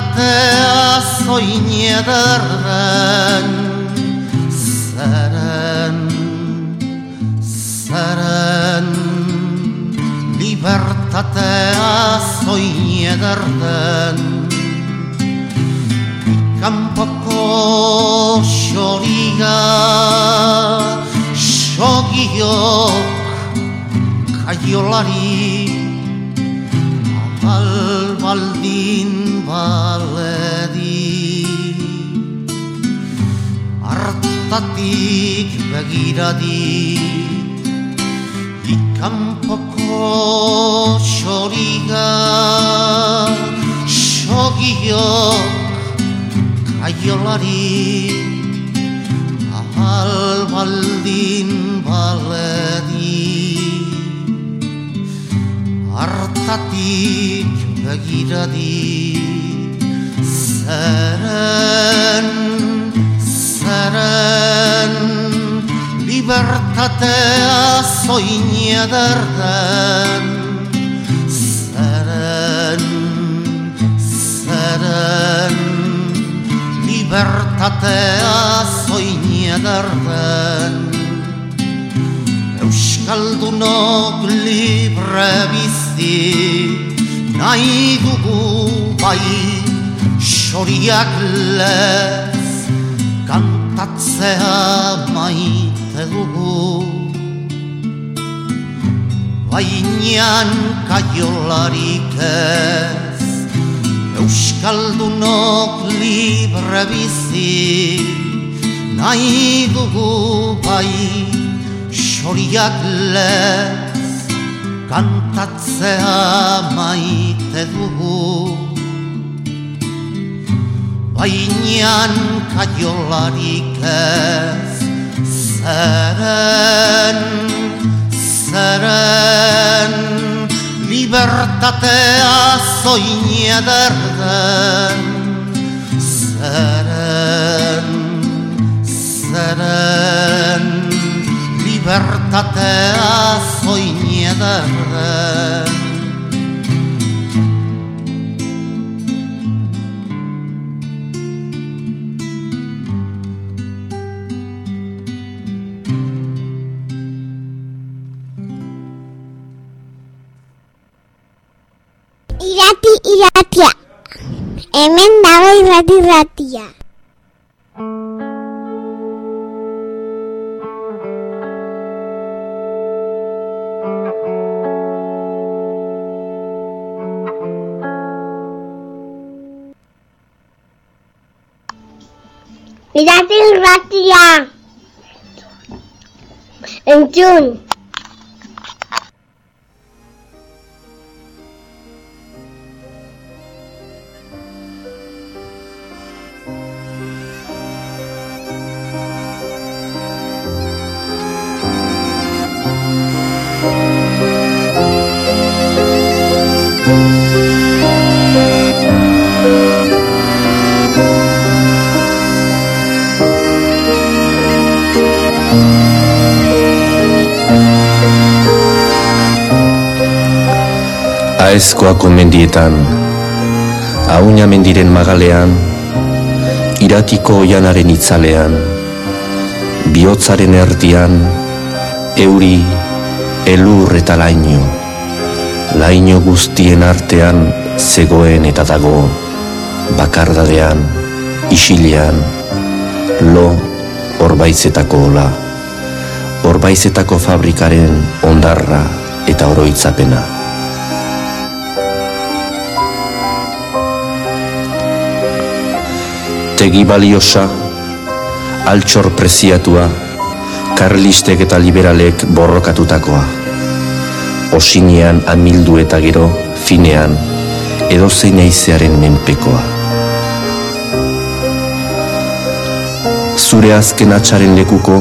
Libertatea zoin ederren Zeren, zeren. Libertatea zoin ederren Kampoko xoriga Xogiok kaiolari baldin baledi Artatik begiradi. Ikanpoko xoriga. Xogiok kaiolari. Ahal baldin baledi. Artatik begiradi Zeren, zeren Libertatea zoin ederden Zeren, zeren Libertatea zoin ederden Euskaldunok libre bizi nahi dugu bai xoriak lez kantatzea maite dugu. Bainian kaiolarik ez Euskaldunok libre bizi nahi dugu bai xoriak lez kantatzea maite dugu Bainian kaiolarik ez Zeren, zeren Libertatea zoin ederden Zeren, zeren Libertatea zoin ederden irrati iratia. Irati iratia. Entzun. Aezkoako mendietan, Auña mendiren magalean, Iratiko oianaren itzalean, Biotzaren erdian, Euri, elur eta laino, Laino guztien artean zegoen eta dago, Bakardadean, isilean, Lo, orbaizetako ola, Orbaizetako fabrikaren ondarra eta oroitzapena. Tegi baliosa, altxor preziatua, karlistek eta liberalek borrokatutakoa. Osinean amildu eta gero, finean, edozein eizearen menpekoa. Zure azken atxaren lekuko,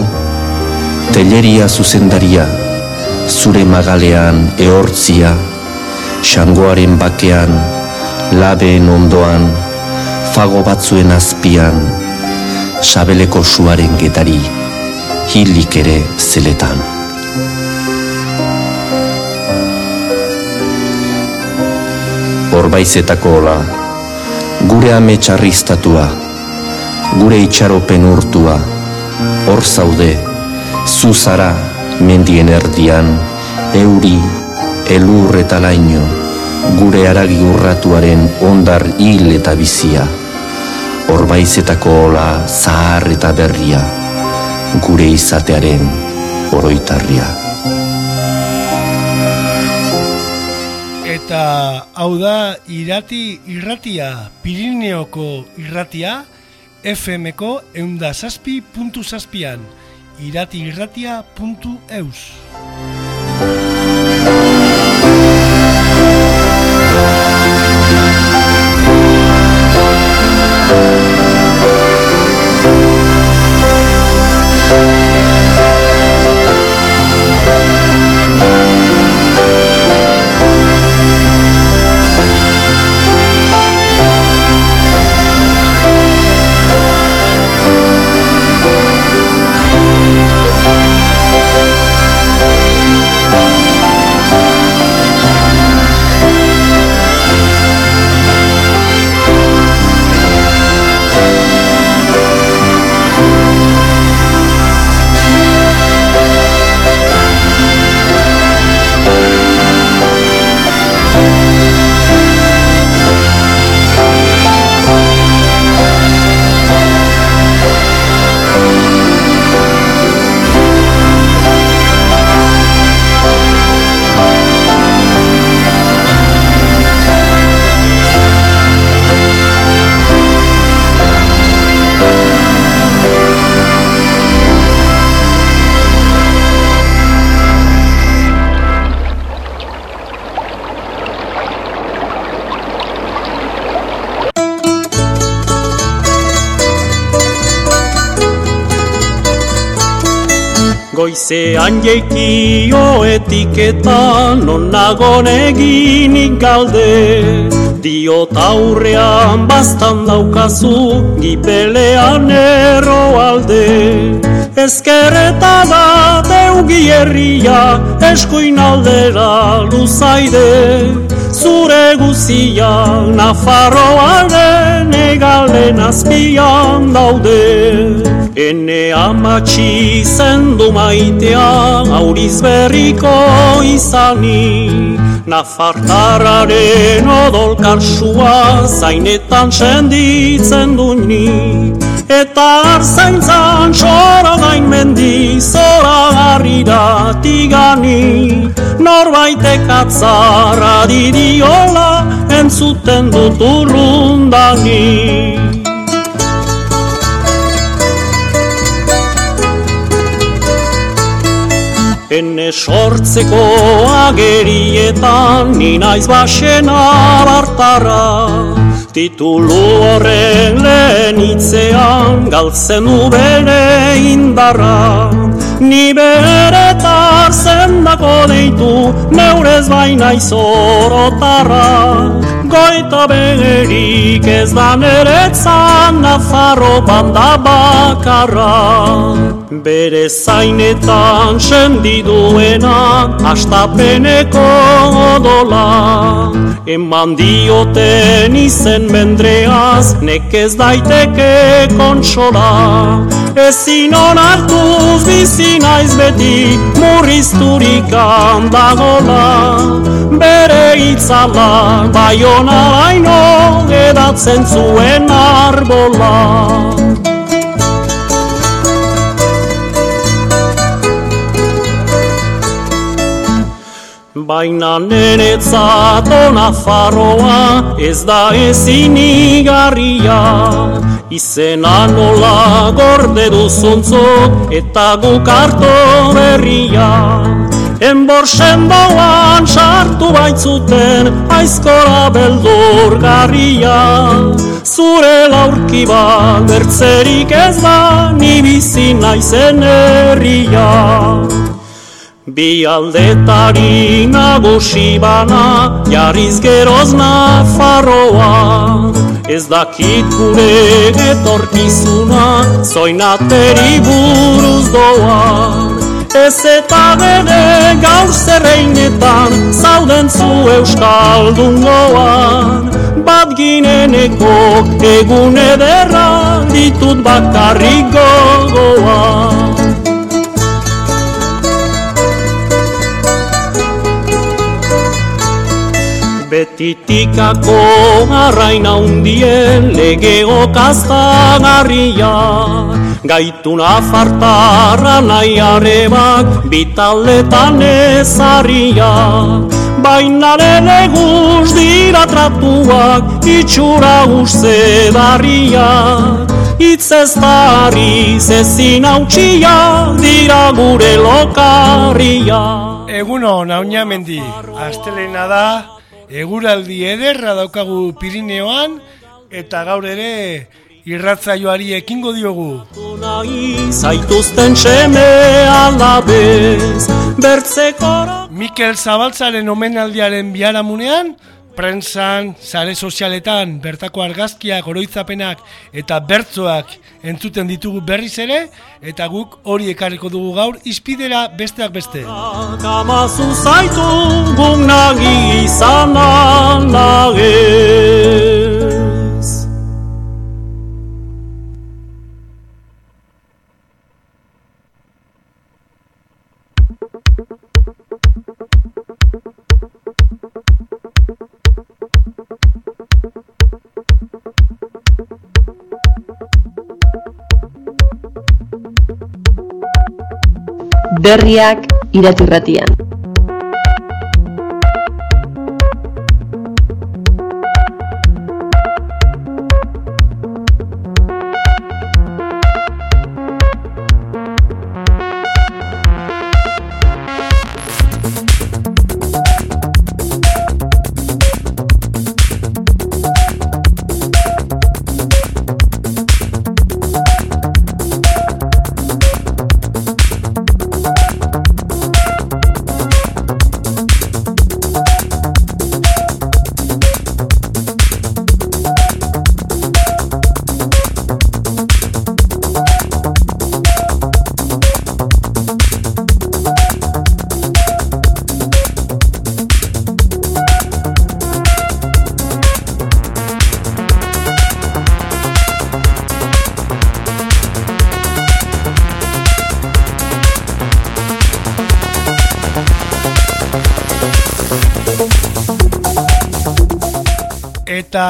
telleria zuzendaria, zure magalean ehortzia, xangoaren bakean, labeen ondoan, fago batzuen azpian, sabeleko suaren getari, hilik ere zeletan. Horbaizetako ola, gure ame txarriztatua, gure itxaropen urtua, hor zaude, zuzara mendien erdian, euri, elur eta laino, gure aragi urratuaren ondar hil eta bizia, orbaizetako ola zahar eta berria, gure izatearen oroitarria. Eta hau da irati irratia, Pirineoko irratia, FM-ko eunda zazpi puntu zazpian, irati irratia puntu eus. Goizean jeikio etiketan non nagon eginik galde. Diot aurrean bastan daukazu gipelean erro alde. Ezkerreta da deugi herria eskuin aldera luzaide. Zure guzia Nafarroaren egalen azpian daude Ene amatxi zendu maitea auriz berriko izani. Nafartararen odol karsua zainetan senditzen duini Eta arzaintzan txora gain mendi zora garrira tigani Norbaitek atzarra didiola entzuten dut urrundani sortzeko agerietan ni naiz basen abartara Titulu horren lehen itzean galtzen du bere indarra. Ni beretar zendako deitu neurez baina izorotarra Goita begerik ez da neretzan nafarro banda bakarra. Bere zainetan sendiduena astapeneko odola. Eman dioten izen mendreaz nekez daiteke kontsola Ezin onartuz bizi naiz beti murrizturik handagola Bere itzala baiona baino edatzen zuen arbola. Baina neretzat ona farroa ez da ezin igarria Izena nola gorde duzuntzok eta guk harto berria. Enborsen bauan sartu baitzuten aizkora beldur garria. Zure laurki bat bertzerik ez da ni bizi naizen herria. Bi aldetari nagusi bana, jarriz geroz nafarroa. Ez dakit gure etorkizuna, zoinateri buruz doa. Ez eta bere gaur zerreinetan, zauden zu euskaldun goan. bat gineneko egun ederra ditut bakarrik gogoa. Betitikako arraina undien lege okaztan harria. Gaituna fartarra nahi arebak bitaldetan ezarria Baina lele guz dira tratuak itxura uste darria Itz ez barri zezin hautsia dira gure lokarria Eguno, naunia mendi, astelena da, eguraldi ederra daukagu Pirineoan, eta gaur ere irratzaioari ekingo diogu. Zaituzten seme alabez, bertzekora Mikel Zabaltzaren omenaldiaren biharamunean, prensan, sare sozialetan, bertako argazkiak, oroitzapenak eta bertzoak entzuten ditugu berriz ere, eta guk hori ekarriko dugu gaur izpidera besteak beste. Kamazu zaitu guk nagi izan Berriak iratirratian.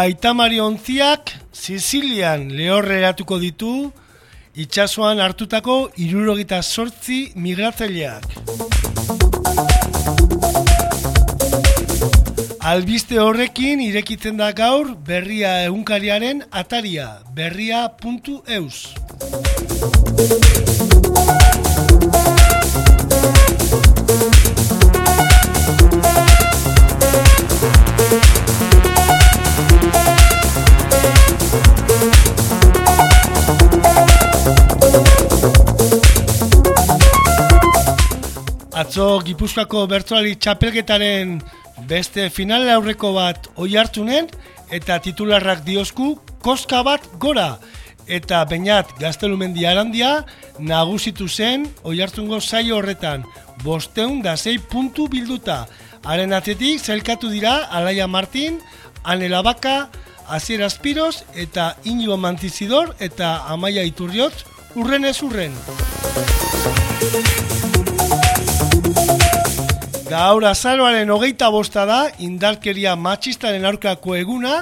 Aitamari ontziak Sizilian lehorreratuko ditu itsasoan hartutako irurogita sortzi migratzaileak. Albiste horrekin irekitzen da gaur berria egunkariaren ataria berria.eus. Atzo Gipuzkoako bertsolari txapelketaren beste finale aurreko bat oi hartunen eta titularrak diozku koska bat gora eta bainat gaztelumendi arandia nagusitu zen oi hartungo saio horretan bosteun da zei puntu bilduta haren atzetik zelkatu dira Alaia Martin, Anela Baka, Asier Aspiros eta Inigo Mantizidor eta Amaia Iturriot urren ez urren. Gaur azaroaren hogeita bosta da indarkeria matxistaren aurkako eguna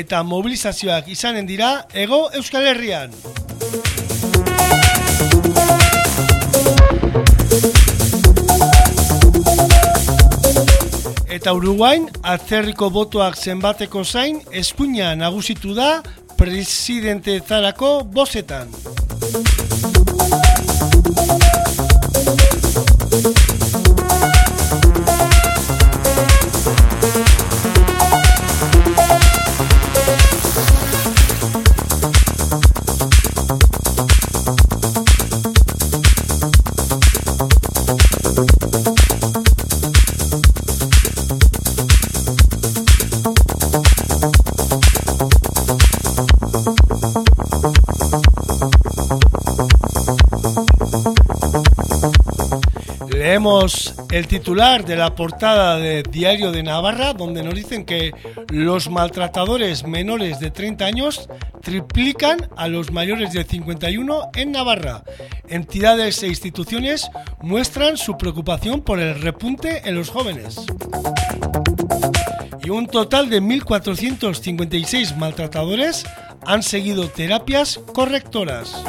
eta mobilizazioak izanen dira ego Euskal Herrian. Eta Uruguain, atzerriko botoak zenbateko zain, eskuina nagusitu da presidente zarako bozetan. Leemos el titular de la portada de Diario de Navarra, donde nos dicen que los maltratadores menores de 30 años triplican a los mayores de 51 en Navarra. Entidades e instituciones muestran su preocupación por el repunte en los jóvenes. Y un total de 1.456 maltratadores han seguido terapias correctoras.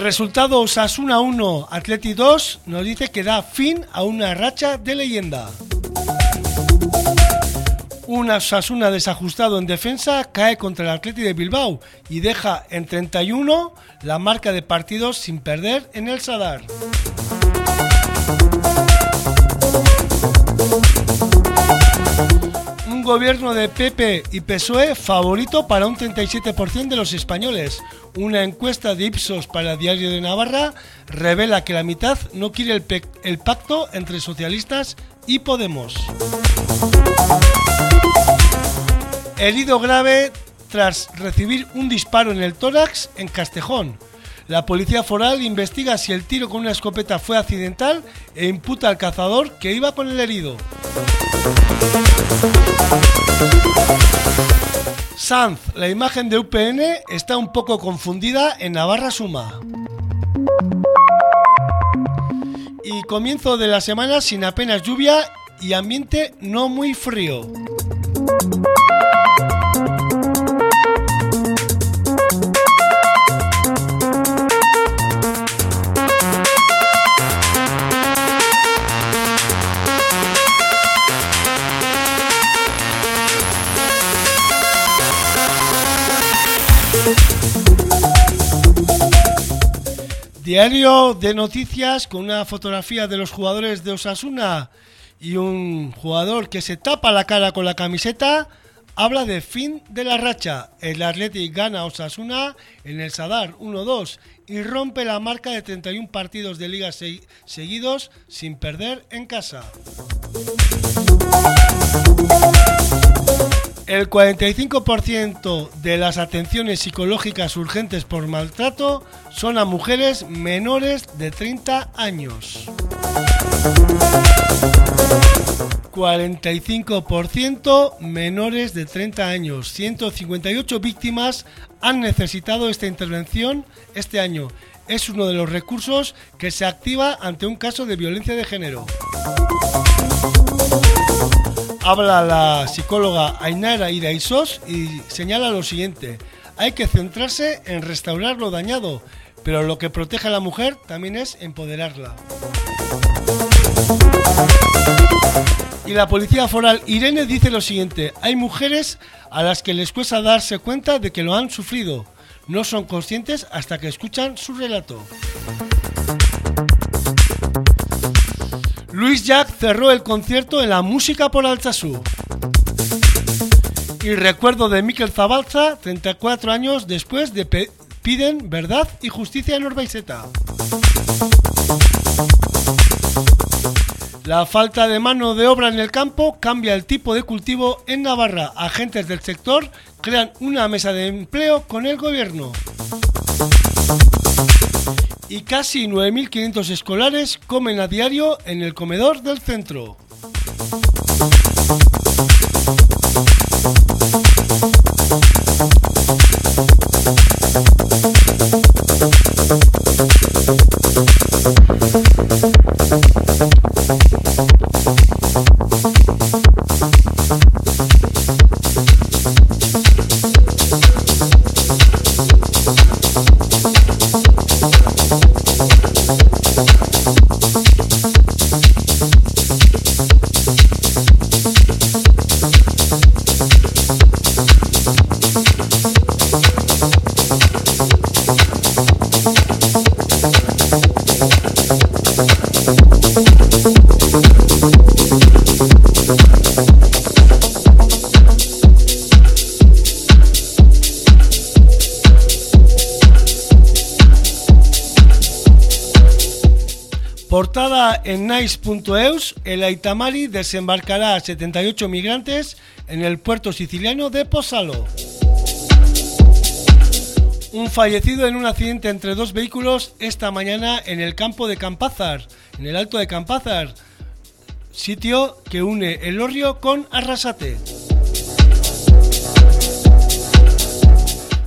El resultado Osasuna 1, Atleti 2 nos dice que da fin a una racha de leyenda. Un Osasuna desajustado en defensa cae contra el Atleti de Bilbao y deja en 31 la marca de partidos sin perder en el Sadar. Gobierno de PP y PSOE favorito para un 37% de los españoles. Una encuesta de Ipsos para Diario de Navarra revela que la mitad no quiere el, el pacto entre socialistas y Podemos. Herido grave tras recibir un disparo en el tórax en Castejón. La policía foral investiga si el tiro con una escopeta fue accidental e imputa al cazador que iba con el herido. Sanz, la imagen de UPN está un poco confundida en Navarra Suma. Y comienzo de la semana sin apenas lluvia y ambiente no muy frío. Diario de noticias con una fotografía de los jugadores de Osasuna y un jugador que se tapa la cara con la camiseta habla de fin de la racha. El Athletic gana Osasuna en el Sadar 1-2 y rompe la marca de 31 partidos de liga se- seguidos sin perder en casa. El 45% de las atenciones psicológicas urgentes por maltrato son a mujeres menores de 30 años. 45% menores de 30 años. 158 víctimas han necesitado esta intervención este año. Es uno de los recursos que se activa ante un caso de violencia de género. Habla la psicóloga Ainara Iraisos y señala lo siguiente. Hay que centrarse en restaurar lo dañado, pero lo que protege a la mujer también es empoderarla. Y la policía foral Irene dice lo siguiente, hay mujeres a las que les cuesta darse cuenta de que lo han sufrido. No son conscientes hasta que escuchan su relato. Luis Jack cerró el concierto en la música por Altsasú. Y recuerdo de Miquel Zabalza, 34 años después de piden verdad y justicia en Orbaizeta. La falta de mano de obra en el campo cambia el tipo de cultivo en Navarra. Agentes del sector crean una mesa de empleo con el gobierno. Y casi 9.500 escolares comen a diario en el comedor del centro. El Aitamari desembarcará a 78 migrantes en el puerto siciliano de Posalo. Un fallecido en un accidente entre dos vehículos esta mañana en el campo de Campázar, en el alto de Campázar, sitio que une el Orrio con Arrasate.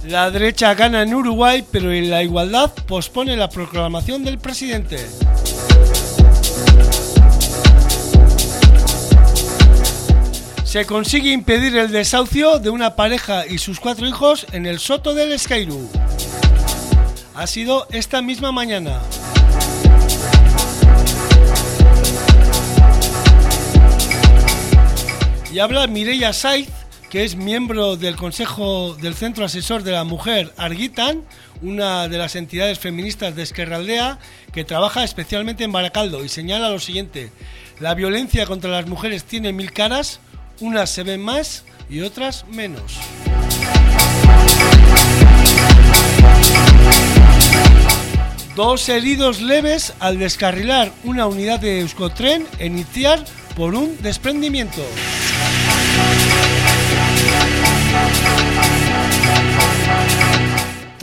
La derecha gana en Uruguay, pero en la igualdad pospone la proclamación del presidente. Se consigue impedir el desahucio de una pareja y sus cuatro hijos en el Soto del Escairú. Ha sido esta misma mañana. Y habla Mireia Saiz, que es miembro del Consejo del Centro Asesor de la Mujer Arguitan, una de las entidades feministas de Esquerraldea, que trabaja especialmente en Baracaldo y señala lo siguiente: la violencia contra las mujeres tiene mil caras, unas se ven más y otras menos. Dos heridos leves al descarrilar una unidad de Euskotren en Itziar por un desprendimiento.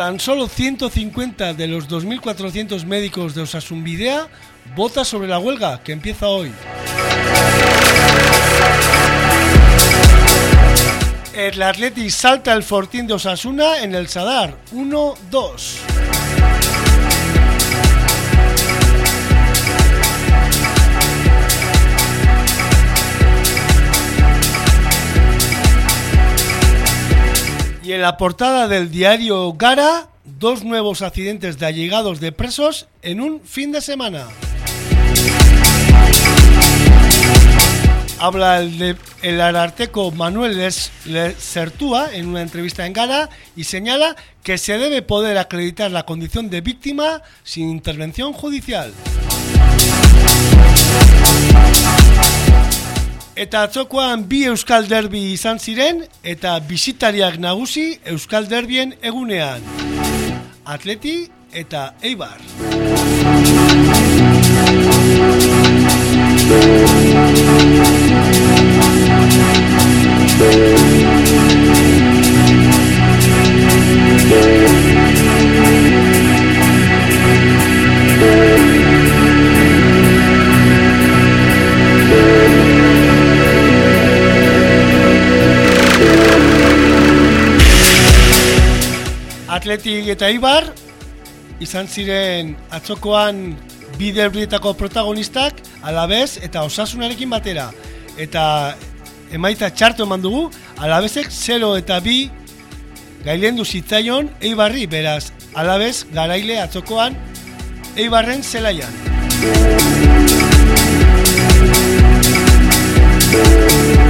Tan solo 150 de los 2.400 médicos de Osasunbidea vota sobre la huelga que empieza hoy. El Atleti salta el Fortín de Osasuna en el Sadar 1-2. Y en la portada del diario Gara, dos nuevos accidentes de allegados de presos en un fin de semana. Habla el, de, el ararteco Manuel Sertúa en una entrevista en Gara y señala que se debe poder acreditar la condición de víctima sin intervención judicial. Eta atzokoan bi Euskal Derbi izan ziren eta bisitariak nagusi Euskal Derbien egunean. Atleti eta Eibar. Atletik eta Ibar izan ziren atzokoan bi derbietako protagonistak alabez eta osasunarekin batera. Eta emaitza txartu eman dugu, alabezek 0 eta bi gailendu zitzaion Eibarri, beraz, alabez garaile atzokoan Eibarren zelaian. Yeah.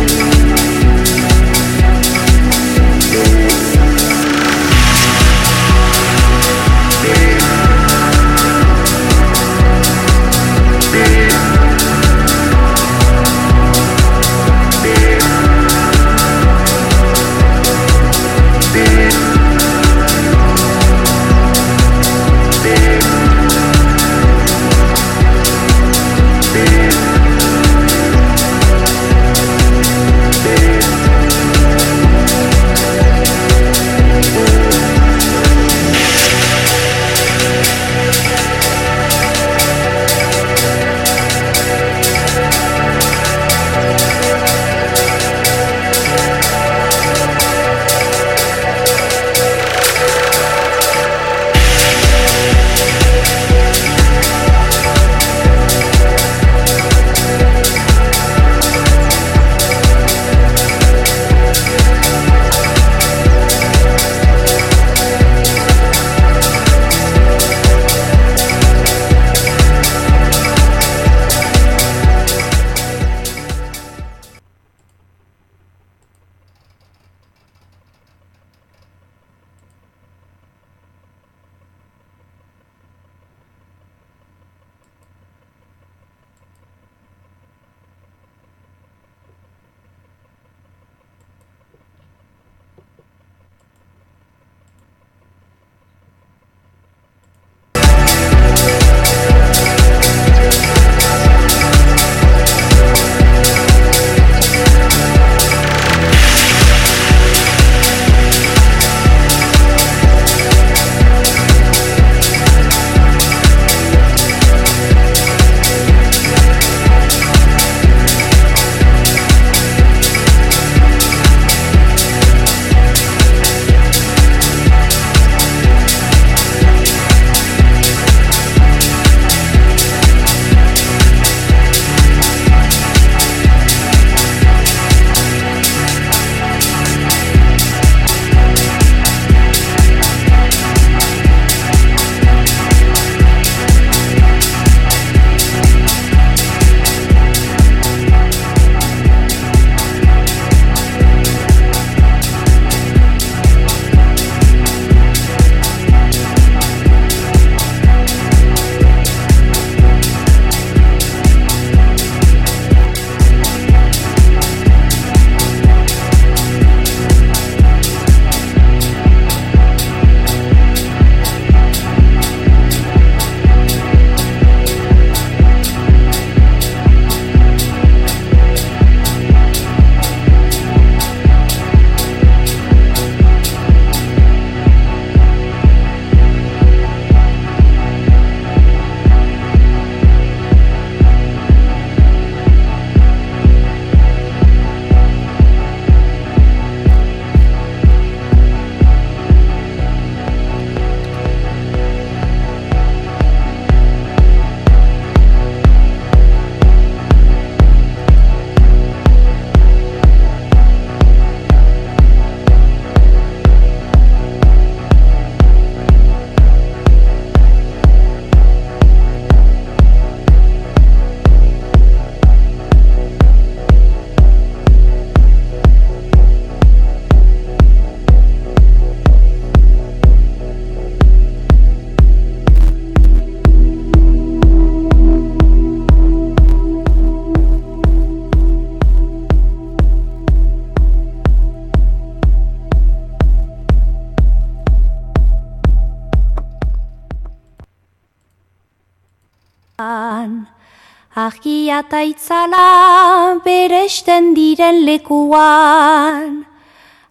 Diren lekuan.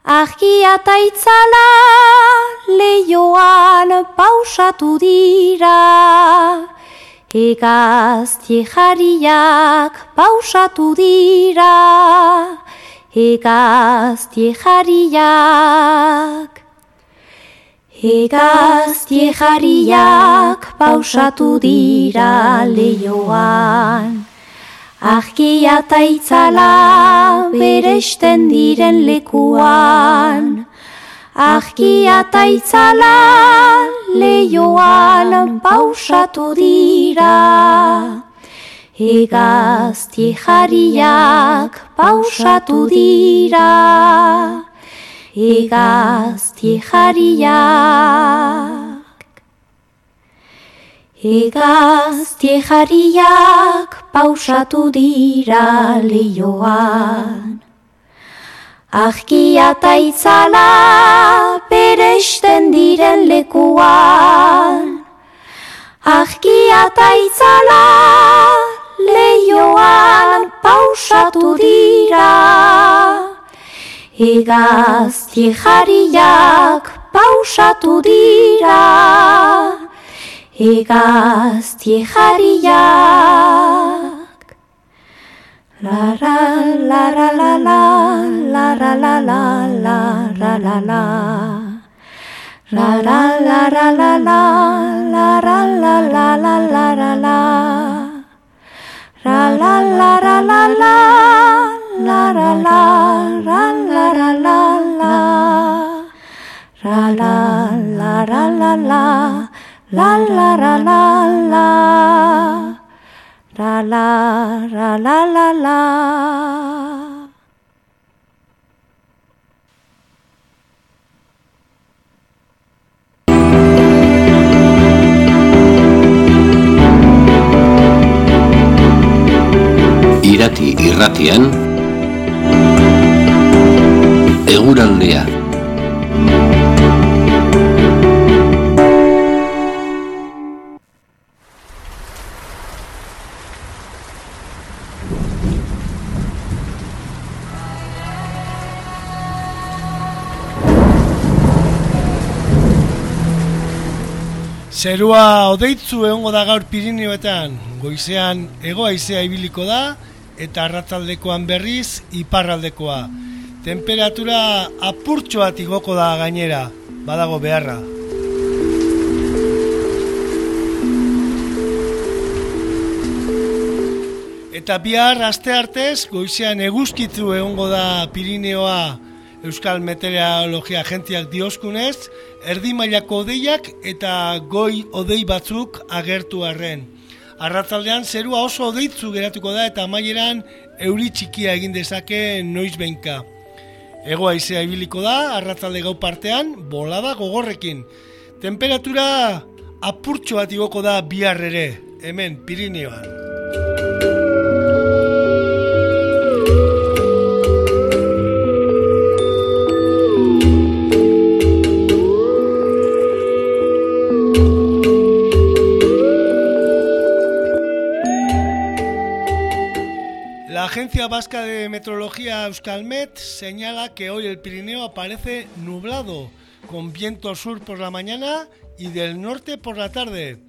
Argia eta itzala leioan pausatu dira. Egaztie jariak pausatu dira. Egaztie jariak. Egaztie jariak pausatu dira leioan. Argia eta itzala beresten diren lekuan. Argia eta itzala leioan pausatu dira. Egaztie jariak pausatu dira egaztie jariak. Egaztie jariak pausatu dira leioan. Arkia eta itzala beresten diren lekuan. Arkia eta itzala leioan pausatu dira. Egaztie jariak pausatu dira Egaztie jariak La la la la la la la la la la la la la la La la la la la la la la la la la la la la La la la la la la la la la la la la la la la la la la La la la la la la. La la la la la. Irati irratian. Eguraldea Eguraldea. Zerua odeitzu egongo da gaur Pirineoetan, goizean ego haizea ibiliko da eta arratzaldekoan berriz iparraldekoa. Temperatura apurtxo bat igoko da gainera, badago beharra. Eta bihar aste artez, goizean eguzkitzu egongo da Pirineoa Euskal Meteorologia Agentziak dioskunez, erdi mailako odeiak eta goi odei batzuk agertu arren. Arratzaldean zerua oso odeitzu geratuko da eta amaieran euri txikia egin dezake noiz behinka. Ego aizea ibiliko da, arratzalde gau partean, bolada gogorrekin. Temperatura apurtxo bat igoko da bihar ere, hemen, Pirineoan. Agencia Vasca de Meteorología Euskalmet señala que hoy el Pirineo aparece nublado, con viento sur por la mañana y del norte por la tarde.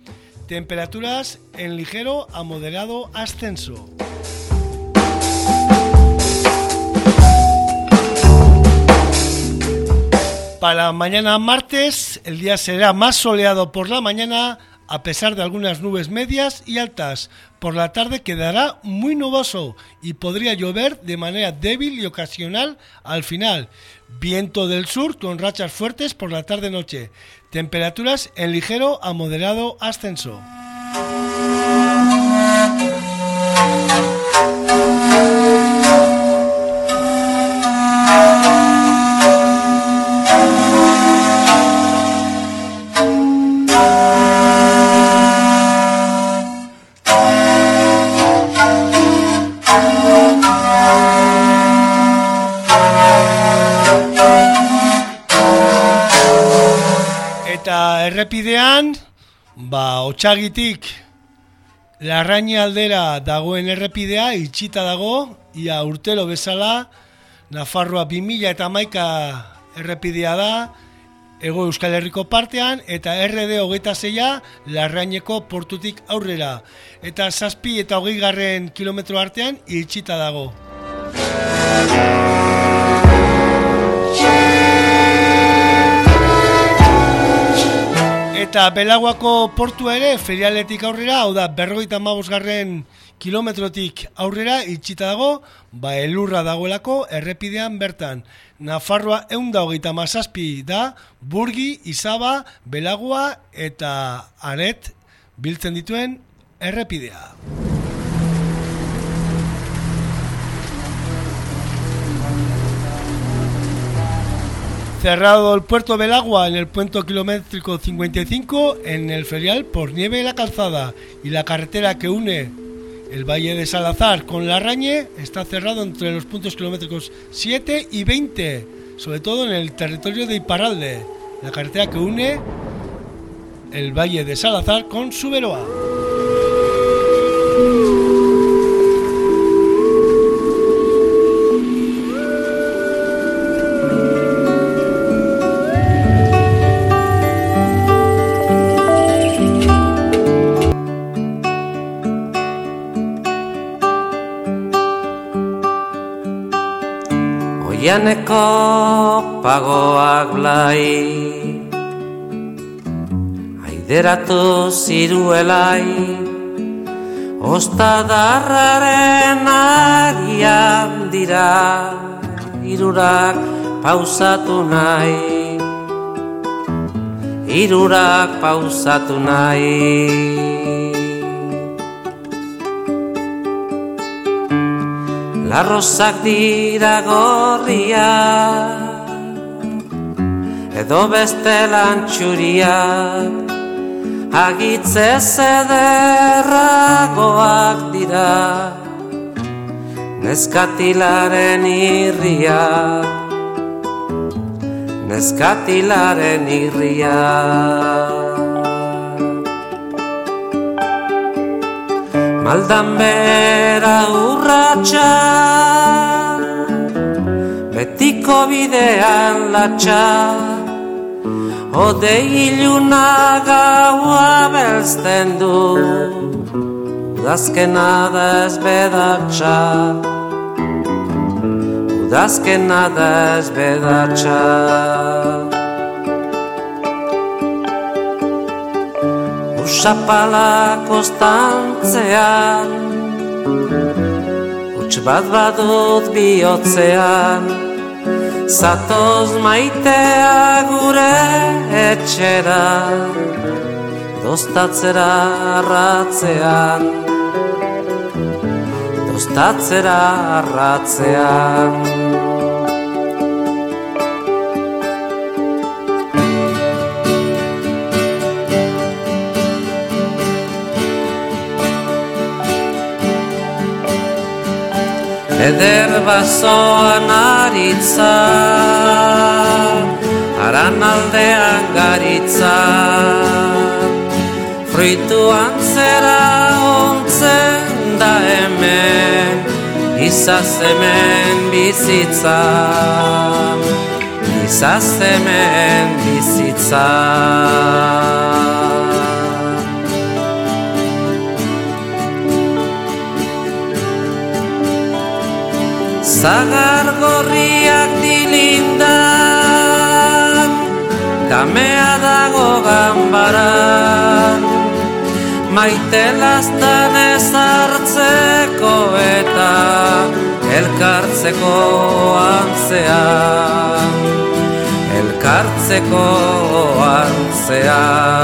Temperaturas en ligero a moderado ascenso. Para mañana martes, el día será más soleado por la mañana, a pesar de algunas nubes medias y altas, por la tarde quedará muy nuboso y podría llover de manera débil y ocasional al final. Viento del sur con rachas fuertes por la tarde-noche. Temperaturas en ligero a moderado ascenso. Errepidean, ba, otxagitik Larraini aldera dagoen errepidea itxita dago, ia urtero bezala, Nafarroa 2000 eta maika errepidea da, Ego Euskal Herriko partean, eta RD hogeita zeia Larraineko portutik aurrera. Eta zazpi eta hogei garren kilometro artean itxita dago. Eta Belaguako portua ere ferialetik aurrera, hau da berrogeita garren kilometrotik aurrera itxita dago, ba elurra dagoelako errepidean bertan. Nafarroa eunda hogeita mazazpi da, burgi, izaba, belagua eta aret biltzen dituen errepidea. Cerrado el puerto del agua en el puente kilométrico 55 en el ferial por nieve de la calzada y la carretera que une el Valle de Salazar con la Rañe está cerrado entre los puntos kilométricos 7 y 20, sobre todo en el territorio de Iparralde, la carretera que une el Valle de Salazar con Suberoa. Oianeko pagoak blai. Aideratu ziruelai Ostadarraren agian dira Irurak pausatu nahi. Irurak pausatu nahi Larrozak dira gorria Edo beste lantxuriak Agitze zederragoak dira Neskatilaren irriak Neskatilaren irriak Maldan bera urratxa Betiko bidean latxa Ode iluna gaua belzten du Udazkena da ez bedatxa Udazkena da ez bedatxa Usapala kostantzean. Uts bat badut bihotzean. Zatoz maitea gure etxera. Dostatzera arratzean. Dostatzera arratzean Eder basoan aritza Aran aldean garitza. Fruituan zera ontzen da hemen Izaz hemen bizitza. Izaz hemen bizitza Zagar gorriak dilindan Kamea dago ganbaran Maite lastan ez hartzeko eta Elkartzeko antzean Elkartzeko antzean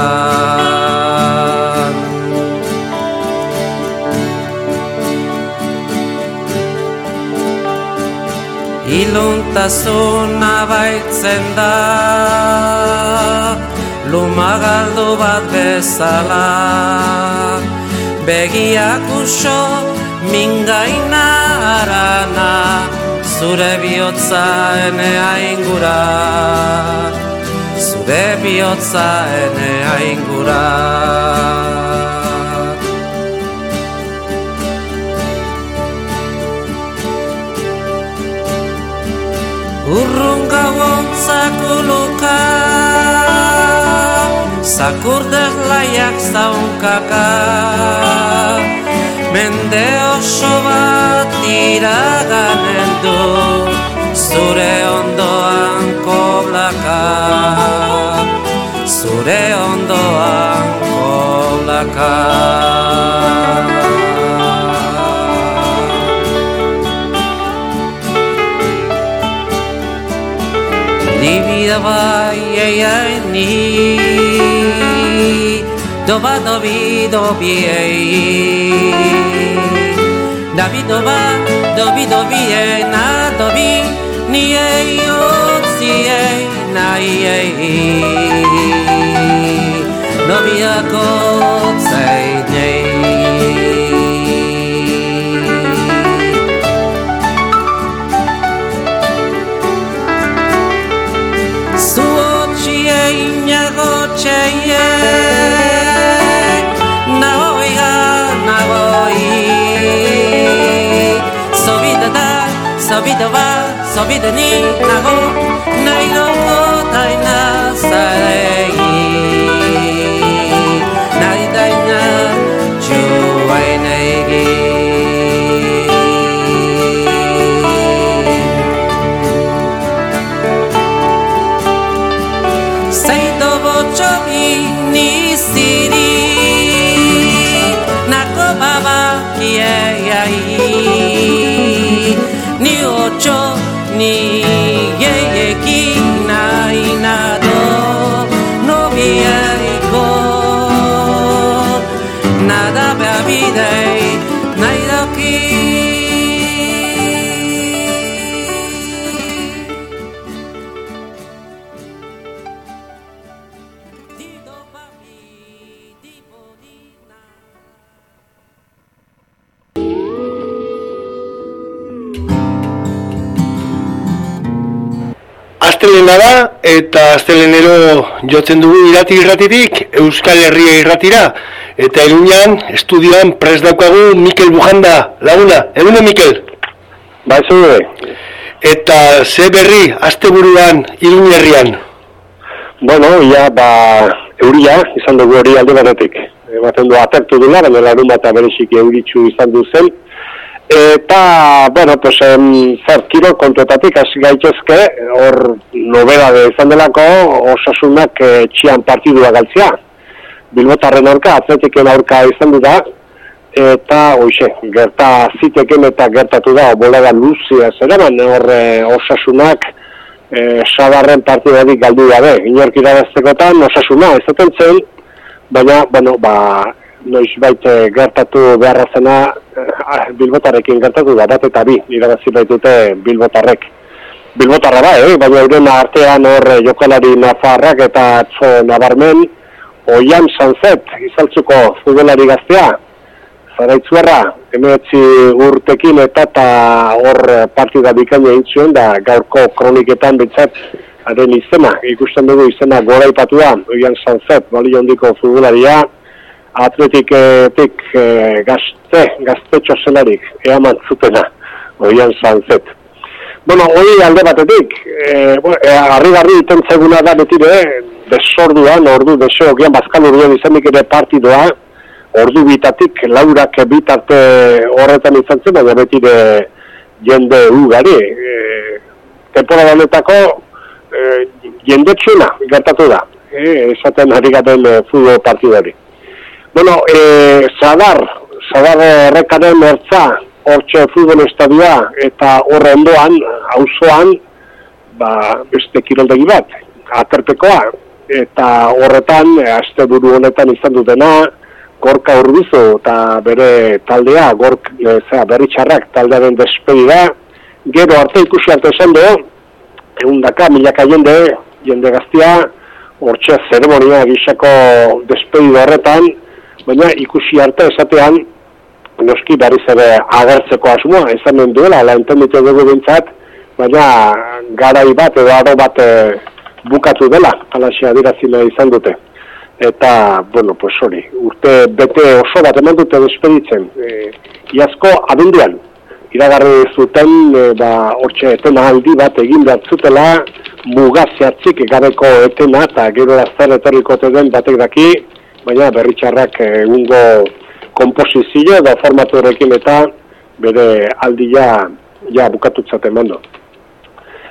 Iluntasuna baitzen da. Lumagaldu bat bezala. Begiak uso mingaina arana Zure bihotza enea ingura Zure bihotza enea ingura Urrun gauon zakuluka Zakurdek laiak zaunkaka Mende oso bat iraganen du Zure ondoan koblaka Zure ondoan koblaka Baby, давай, ей, ей, ни. Доба, доби, доби, ей. Доби, доба, доби, доби, ей, на, доби, ни, ей, отси, ей, на, ей. Доби, ако, цей. Sobida va, sobida ni nago Nairoko taina Astelena da eta astelenero jotzen dugu irati irratitik Euskal Herria irratira eta Iruñan estudioan pres daukagu Mikel Bujanda laguna, egune Mikel? Ba, ez Eta ze berri asteburuan Iruña herrian? Bueno, ja, ba, euria, izan dugu hori alde batetik. Ematen du atertu dula, baina larun bat bereziki euritxu izan du zen. Eta, bueno, pues, em, zer, kiro kontuetatik hasi gaitezke, hor nobedade izan delako, osasunak e, txian partidua galtzia. Bilbotarren aurka, atletiken aurka izan du da, eta, hoxe, gerta ziteken eta gertatu da, bolega luzia zeraman, hor e, osasunak, e, sabarren partidarik galdu gabe, inork irabaztekotan osasuna ezaten zen, baina, bueno, ba, noiz baite gertatu beharra zena eh, Bilbotarrekin gertatu da, bat eta bi, irabazi baitute Bilbotarrek. Bilbotarra da, eh? baina euren artean hor eh, jokalari nafarrak eta atzo nabarmen, oian sanzet, izaltzuko futbolari gaztea, zaraitzuerra, emeetzi urtekin eta eta hor partida bikaina egin zuen, da gaurko kroniketan bintzat, haren izena, ikusten dugu izena gora ipatua, oian sanzet, bali hondiko futbolaria, atletiketik e, gazte, gaztetxo zelarik, eaman zutena, oian sanzet. Bueno, hori alde batetik, e, bueno, e, harri-garri iten zeguna da betire, desorduan, ordu desogian bazkal urduan izanik ere partidoa, ordu bitatik, laurak bitarte horretan izan zen, baina betire jende ugari. E, temporada honetako e, jende txuna gertatu da, e, esaten harri gaten e, futbol partidari. Bueno, e, Zadar, Zadar errekaren ertza, hortxe futbol estadioa, eta horre ondoan, auzoan, ba, beste kiroldegi bat, aterpekoa, eta horretan, e, azte buru honetan izan dutena, gorka urbizu eta bere taldea, gork, e, zera, berri txarrak taldearen despedida, gero arte ikusi arte esan du, egun daka, milaka jende, jende gaztia, hortxe zeremonia gisako despedida horretan, baina ikusi arte esatean, noski berriz ere agertzeko asmoa, esan den duela, ala entenditu dugu bintzat, baina garai bat edo aro bat e, bukatu dela, alaxea dirazila izan dute. Eta, bueno, pues hori, urte bete oso bat eman dute despeditzen, e, iazko abinduan, iragarri zuten, e, ba, hortxe etena aldi bat egin behar zutela, mugaziatzik gabeko etena, eta gero zer etorriko den batek daki, baina berritxarrak egungo komposizio da formatu horrekin eta bere aldia ja bukatutzaten mando.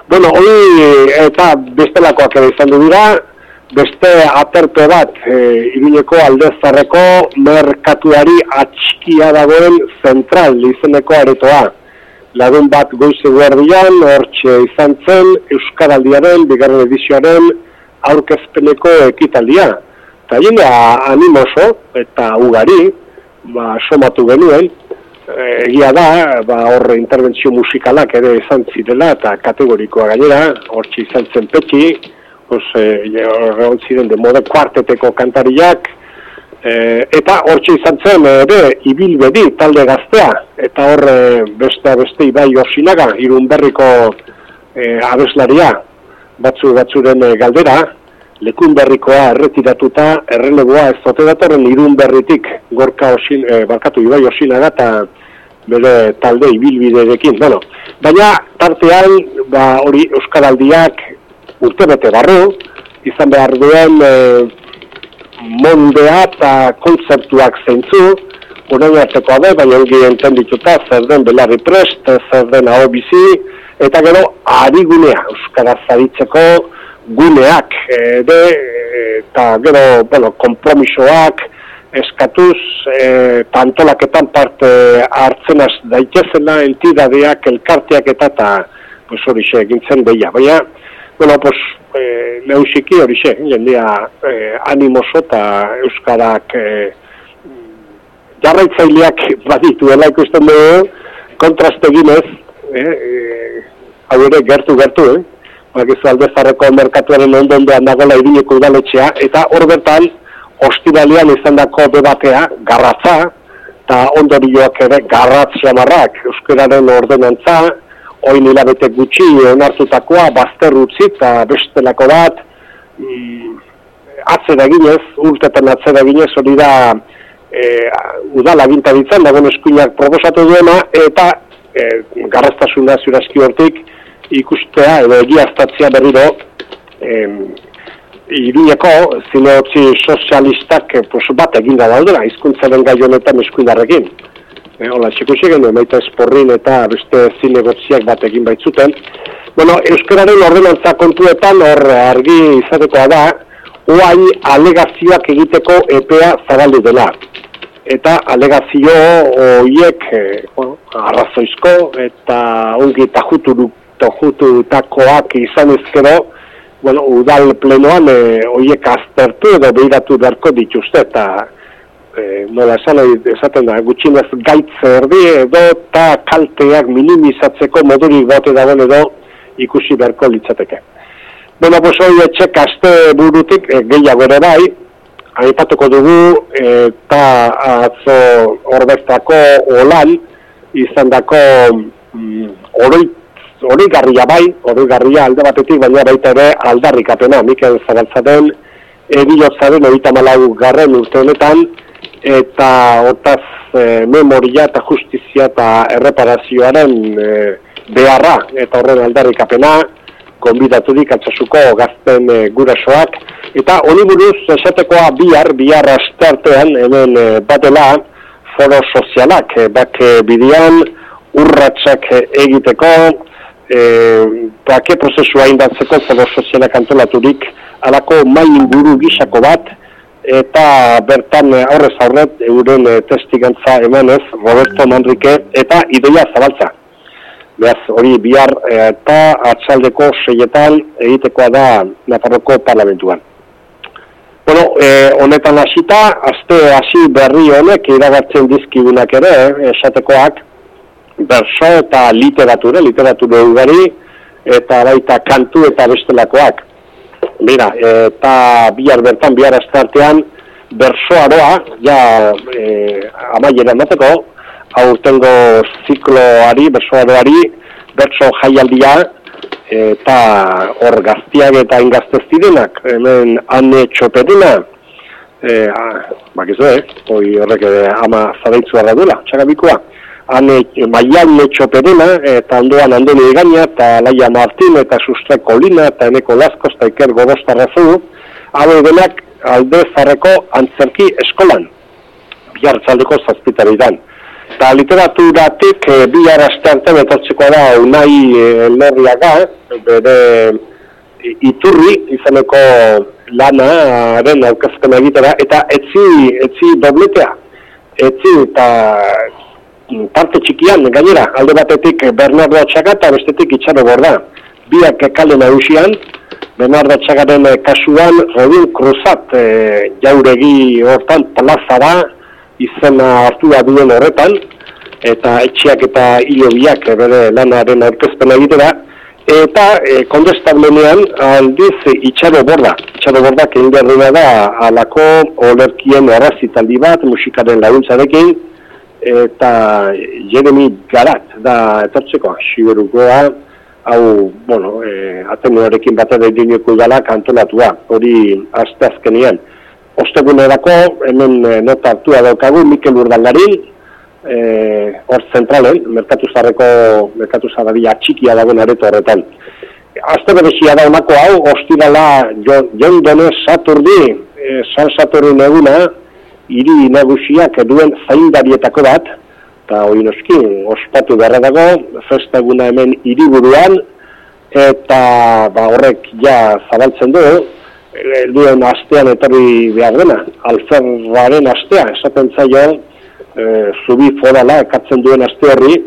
Bueno, hori eta bestelakoak ere izan du dira, beste aterpe bat e, iruñeko aldezarreko merkatuari atxikia dagoen zentral izeneko aretoa. Lagun bat goize guardian, hortxe izan zen, Euskaraldiaren, bigarren edizioaren, aurkezpeneko ekitaldia. Eta jina animoso eta ugari, ba, somatu genuen, egia da, ba, horre interbentzio musikalak ere izan zirela eta kategorikoa gainera, hortxe izan zen petxi, horre hon ziren de mode kuarteteko kantariak, e, eta hortxe izan zen ere ibilbedi talde gaztea, eta horre beste beste ibai osinaga, irun berriko e, abeslaria, batzu batzuren e, galdera, lekun berrikoa erretiratuta erreleboa ez zote datorren irun berritik gorka osin, e, barkatu ibai osina eta bere talde ibilbiderekin. Bueno, baina tartean ba, hori Euskaraldiak urte bete barru, izan behar duen e, mondea eta kontzeptuak zeintzu, Uren harteko abe, baina ongi enten dituta, zer den belarri prest, zer den hau bizi, eta gero, ari gunea, Euskara zaritzeko, guneak ere eta gero bueno, kompromisoak eskatuz e, pantolaketan parte hartzen az daitezena entidadeak elkarteak eta eta pues hori xe, gintzen deia, baina bueno, pues, e, lehusiki hori xe, jendia e, animoso eta euskarak e, jarraitzaileak badituela ikusten dugu kontraste ginez e, e, hau ere gertu-gertu, eh? Bakizu aldezarreko merkatuaren ondondean dagoela irineko udaletxea, eta hor bertan, ostiralian izan dako debatea, garratza, eta ondorioak ere garratz jamarrak, euskararen ordenantza, oin hilabete gutxi onartutakoa, bazter utzi eta bestelako bat, mm, atzera ginez, urtetan atzera ginez, hori da e, udala gintabitzen, dagoen eskuinak proposatu duena, eta e, garraztasuna zurazki hortik, ikustea edo egiaztatzea berriro em, iruñeko zinotzi sozialistak eh, pues, bat eginda daudela, izkuntzaren gai honetan eskuindarrekin. E, hola, txikusi genuen, maita esporrin eta beste zinegotziak bat egin baitzuten. Bueno, Euskararen ordenantza kontuetan hor argi izatekoa da, oain alegazioak egiteko epea zabaldu dela. Eta alegazio horiek eh, bueno, arrazoizko eta ongi eta juturuk tojututakoak izan ezkero, bueno, udal plenoan e, oiek aztertu edo behiratu beharko dituzte, eta e, nola esan esaten da, gutxinez gaitz erdi edo eta kalteak minimizatzeko modurik bote dagoen edo ikusi beharko litzateke. Bueno, pues hoi etxek azte burutik e, gehiago ere bai, aipatuko dugu eta atzo horbestako olan izan dako mm, oroit hori garria bai, hori garria alde batetik, baina baita ere aldarrikapena, Mikel Zabaltzaren, ebilotzaren hori malau garren urte honetan, eta hortaz e, memoria eta justizia eta erreparazioaren e, beharra, eta horren aldarrikapena, konbidaturik atzasuko gazten e, gurasoak, eta honi buruz esatekoa bihar, bihar astartean, hemen e, batela, foro sozialak, e, bak e, bidian, urratsak egiteko, e, bake prozesua indatzeko zelo sozialak antolaturik alako mai inguru gisako bat eta bertan aurrez aurret euren e, testigantza emanez Roberto Manrique eta ideia zabaltza. Beaz, hori bihar e, eta atxaldeko seietan egitekoa da Nafarroko parlamentuan. Bueno, e, honetan hasita, azte hasi berri honek iragartzen dizkigunak ere, esatekoak, berso eta literatura, literatura ugari, eta baita kantu eta bestelakoak. Bira, eta bihar bertan, bihar astartean, berso aroa, ja e, amaiera emateko, aurtengo zikloari, berso aroari, berso jaialdia, eta hor gaztiak eta ingaztez direnak, hemen ane txopeduna, e, bakizu, eh? hoi horrek ama zabeitzu arra duela, txakabikoa. Ane, Maian Etxoperena, eta ondoan Andoni Egaña, eta Laia Martin, eta Sustre Kolina, eta Eneko Lasko, eta Iker Gorostarrazu, hau denak alde zarreko antzerki eskolan, bihartzaldeko zazpitaridan. Eta literaturatik e, bi arazte arte da unai e, lerriaga, bere iturri izaneko lanaren aurkezpen egitera, eta etzi, etzi dobletea, etzi eta parte txikian, gainera, alde batetik Bernardo Atxaga eta bestetik itxaro borda. Biak kale nagusian, Bernardo Atxagaren kasuan, Robin Cruzat e, jauregi hortan plaza da, izena hartu da duen horretan, eta etxeak eta hilo biak bere lanaren aurkezpen egitera, eta e, kondestablenean aldiz itxaro borda. Itxaro borda behar da alako olerkien arrazitaldi bat musikaren laguntzarekin, eta Jeremy Garat da etortzeko, siberukoa, hau, bueno, e, atenuarekin bat ere dineko idalak antolatua, hori azte azkenian. Ostegunerako, hemen e, nota hartua daukagu, Mikel Urdaldarin, e, hor zentralen, merkatu zarreko, merkatu zarraria txikia dagoen areto horretan. Azte berezia da honako hau, ostirala, Jon Dones Saturdi, e, San Saturni eguna, hiri nagusiak duen zaindarietako bat, eta hori noski, ospatu beharra dago, festa eguna hemen hiriburuan, eta ba, horrek ja zabaltzen du, duen astean etorri behar dena, alferraren astea, esaten zaio, e, zubi forala ekatzen duen aste horri,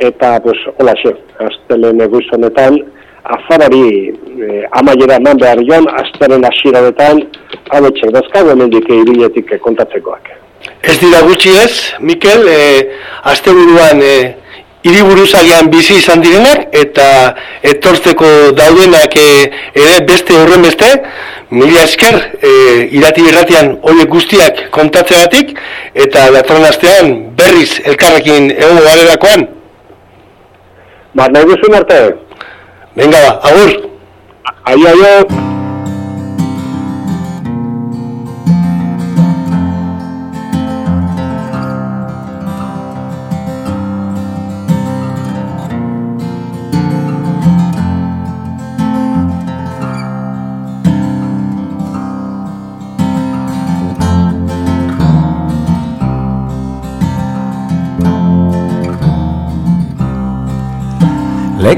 eta, pues, hola xe, astelen egoizonetan, azarari e, amaiera eman behar joan, asteren asiraretan, hau etxek dazkago hemendik ibiletik kontatzekoak. Ez dira gutxi ez, Mikel, e, azte buruan e, iriburuzagian bizi izan direnak, eta etortzeko daudenak e, ere beste horren beste, mila esker, e, irati irratian horiek guztiak kontatzeagatik, eta datorren astean berriz elkarrekin egon garerakoan. Ba, nahi duzun arte? Venga ba, agur! Aio, aio!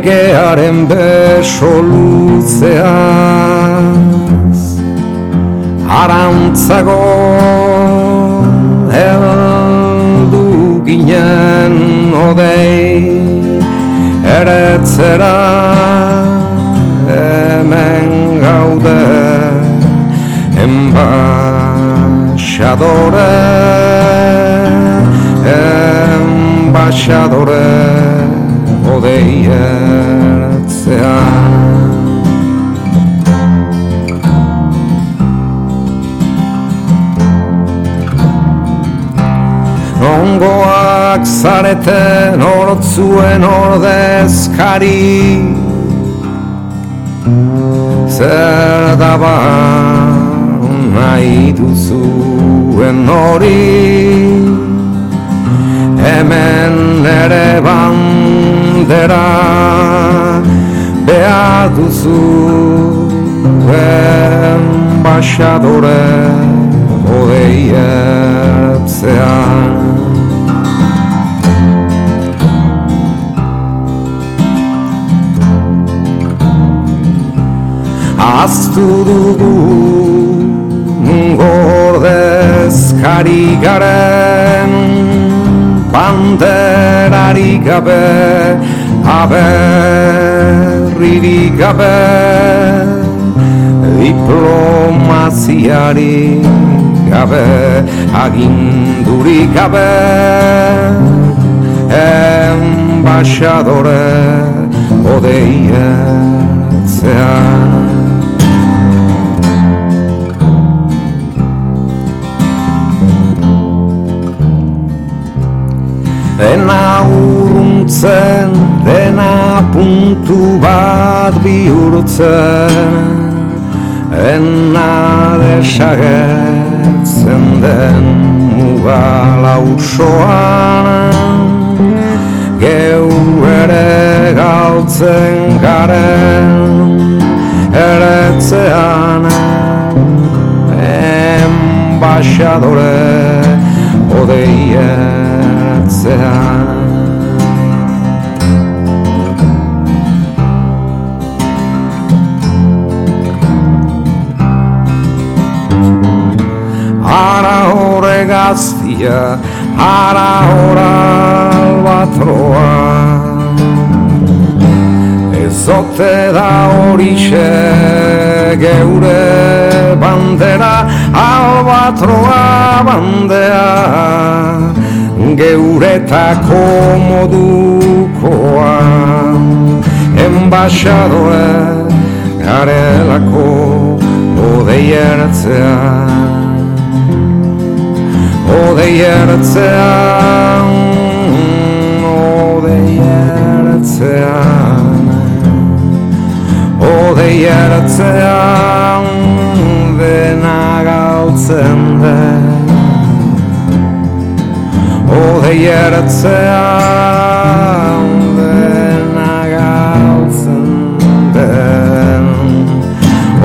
Legearen beso luzeaz Arantzago heldu ginen odei Eretzera hemen gaude Embaixadore Embaixadore odeiatzean Ongoak zareten orotzuen ordezkari Zer daba nahi duzuen hori? Hemen ere bandera Behar duzu Embaixadore Odeiertzean Aztu dugu Gordezkari garen banderari gabe aberriri gabe diplomaziari gabe aginduri gabe embaixadore odeiertzean Dena urruntzen, dena puntu bat bihurtzen Dena desagertzen den mugala usoan galtzen garen eretzean Embaixadore odei gaztia, ara hora albatroa. Ezote da horixe geure bandera Albatroa bandea. Geuretako modukoa Enbaixadoe garelako odei ertzean Odei ertzean, odei ertzean Odei ertzean, dena galtzen den. Odei ertzean, dena galtzen den.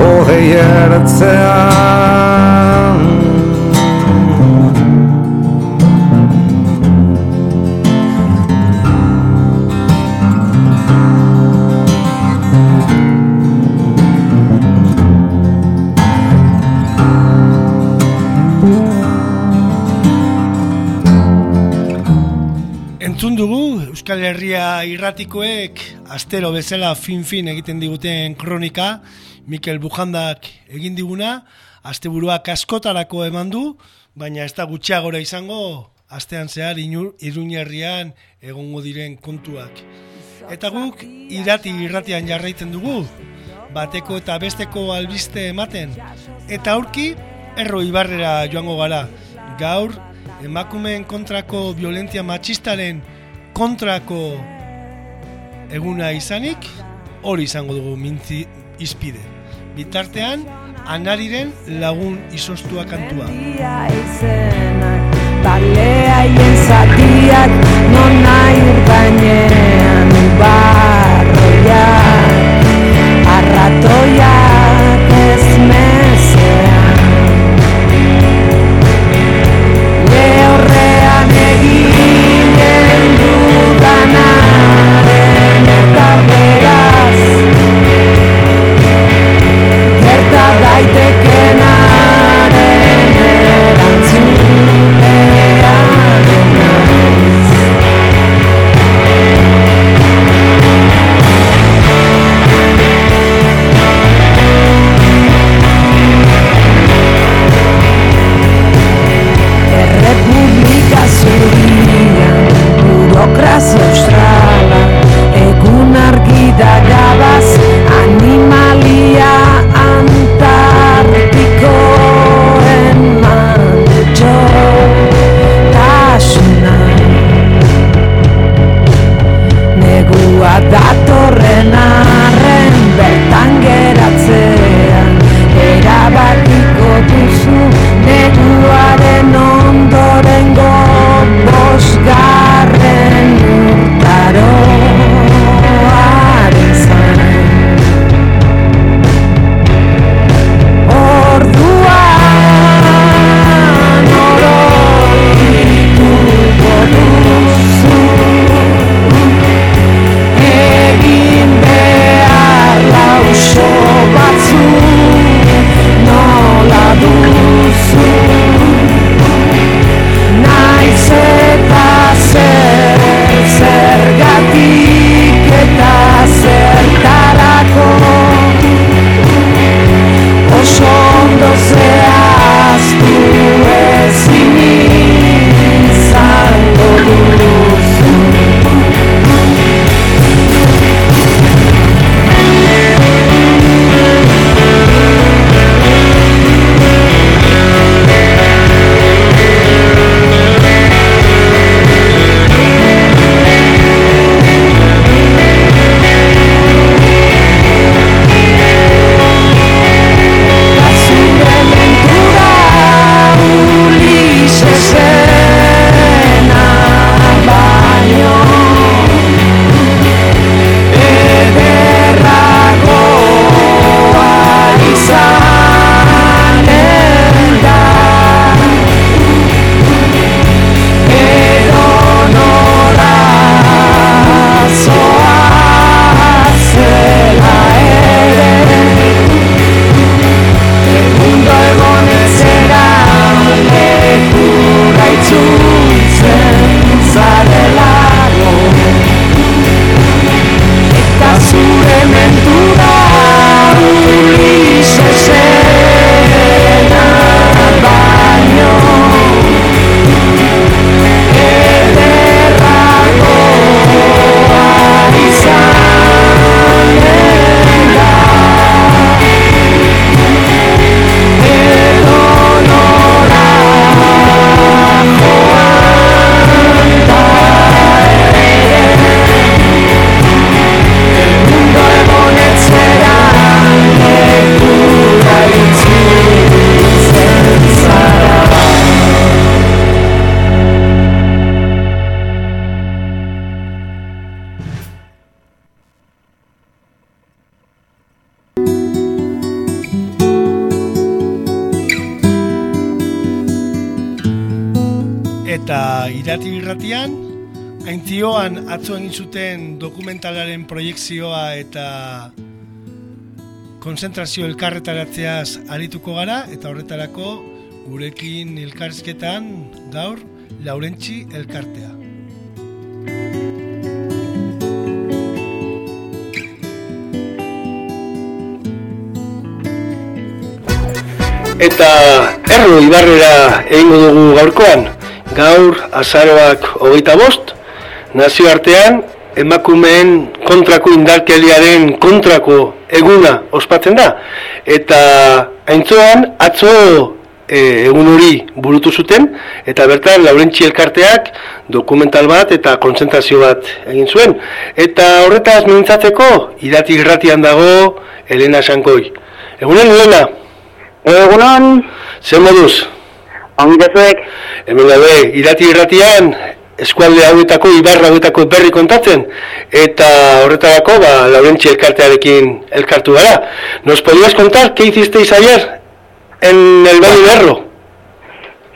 Odei ertzean, Euskal Herria irratikoek astero bezala fin-fin egiten diguten kronika Mikel Bujandak egin diguna asteburuak askotarako eman du baina ez da gutxiagora izango astean zehar iruñerrian egongo diren kontuak. Eta guk irati irratian jarraitzen dugu bateko eta besteko albiste ematen. Eta aurki erro ibarrera joango gara. Gaur emakumeen kontrako violentzia matxistaren kontrako eguna izanik hori izango dugu mintzi izpide. Bitartean, anariren lagun izostua kantua. Baleaien zatiak non nahi gainean barroiak arratoiak gerta daitekenaren atzo egin zuten dokumentalaren proiektzioa eta konzentrazio elkarretaratzeaz arituko gara, eta horretarako gurekin elkarrizketan gaur Laurentzi elkartea. Eta erro ibarrera egingo dugu gaurkoan, gaur azaroak hogeita bost, nazioartean emakumeen kontrako indarkeliaren kontrako eguna ospatzen da. Eta haintzoan atzo e, egun hori burutu zuten, eta bertan Laurentzi elkarteak dokumental bat eta konzentrazio bat egin zuen. Eta horretaz mintzatzeko, irati irratian dago Elena Sankoi. Egunen, Elena? Egunon. Zer moduz? Ongidezuek. Hemen gabe, irati irratian, eskualde hauetako, ibarra hauetako berri kontatzen, eta horretarako, ba, Laurentzi elkartearekin elkartu gara. Nos podías contar qué hicisteis ayer en el Valle de Erro?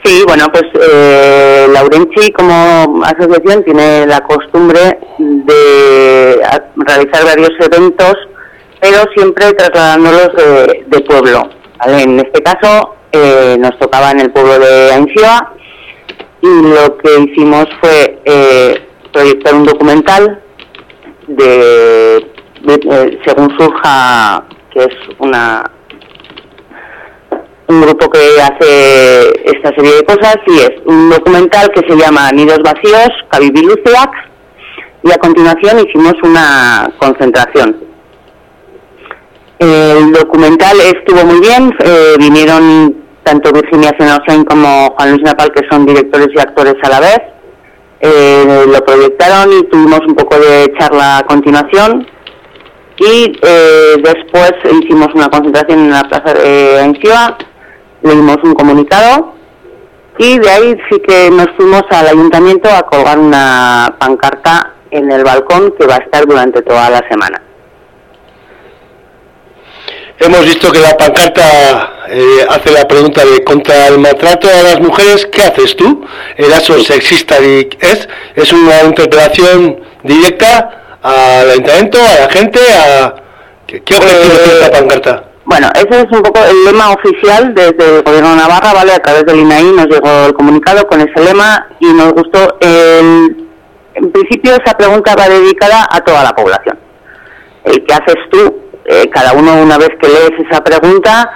Sí, bueno, pues eh, Laurenchi como asociación tiene la costumbre de realizar varios eventos, pero siempre trasladándolos de, de pueblo. ¿vale? En este caso eh, nos tocaba en el pueblo de Ainsioa y lo que hicimos fue eh, proyectar un documental de, eh, según surja, que es una un grupo que hace esta serie de cosas y es un documental que se llama Nidos Vacíos, Cabibiluceac, y a continuación hicimos una concentración. El documental estuvo muy bien, eh, vinieron tanto Virginia Zenosain como Juan Luis Napal, que son directores y actores a la vez, eh, lo proyectaron y tuvimos un poco de charla a continuación y eh, después hicimos una concentración en la plaza de Encioa leímos un comunicado y de ahí sí que nos fuimos al ayuntamiento a colgar una pancarta en el balcón que va a estar durante toda la semana. Hemos visto que la pancarta eh, hace la pregunta de contra el maltrato a las mujeres, ¿qué haces tú? El aso sexista es, es una interpelación directa al ayuntamiento, a la gente, a... ¿Qué, qué objetivo tiene esta pancarta? Bueno, ese es un poco el lema oficial desde el Gobierno de Navarra, ¿vale? A través del INAI nos llegó el comunicado con ese lema y nos gustó. El, en principio esa pregunta va dedicada a toda la población. ¿Qué haces tú? Eh, cada uno una vez que lees esa pregunta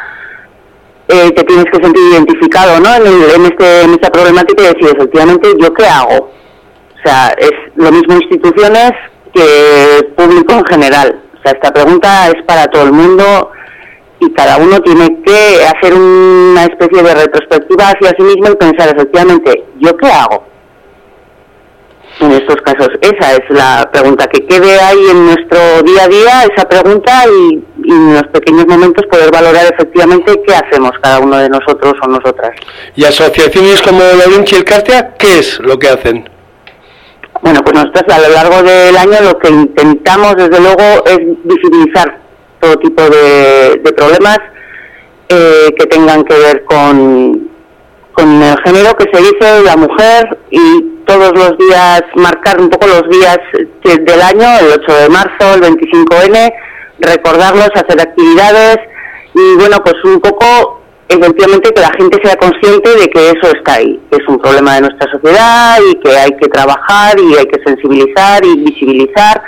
eh, te tienes que sentir identificado ¿no? en, el, en, este, en esta problemática y decir efectivamente yo qué hago. O sea, es lo mismo instituciones que público en general. O sea, esta pregunta es para todo el mundo y cada uno tiene que hacer una especie de retrospectiva hacia sí mismo y pensar efectivamente, ¿yo qué hago? En estos casos, esa es la pregunta, que quede ahí en nuestro día a día esa pregunta y, y en los pequeños momentos poder valorar efectivamente qué hacemos cada uno de nosotros o nosotras. ¿Y asociaciones como la Vinci y el Cartea, qué es lo que hacen? Bueno, pues nosotros a lo largo del año lo que intentamos desde luego es visibilizar todo tipo de, de problemas eh, que tengan que ver con, con el género que se dice la mujer y todos los días, marcar un poco los días del año, el 8 de marzo, el 25N, recordarlos, hacer actividades y bueno, pues un poco efectivamente que la gente sea consciente de que eso está ahí, que es un problema de nuestra sociedad y que hay que trabajar y hay que sensibilizar y visibilizar.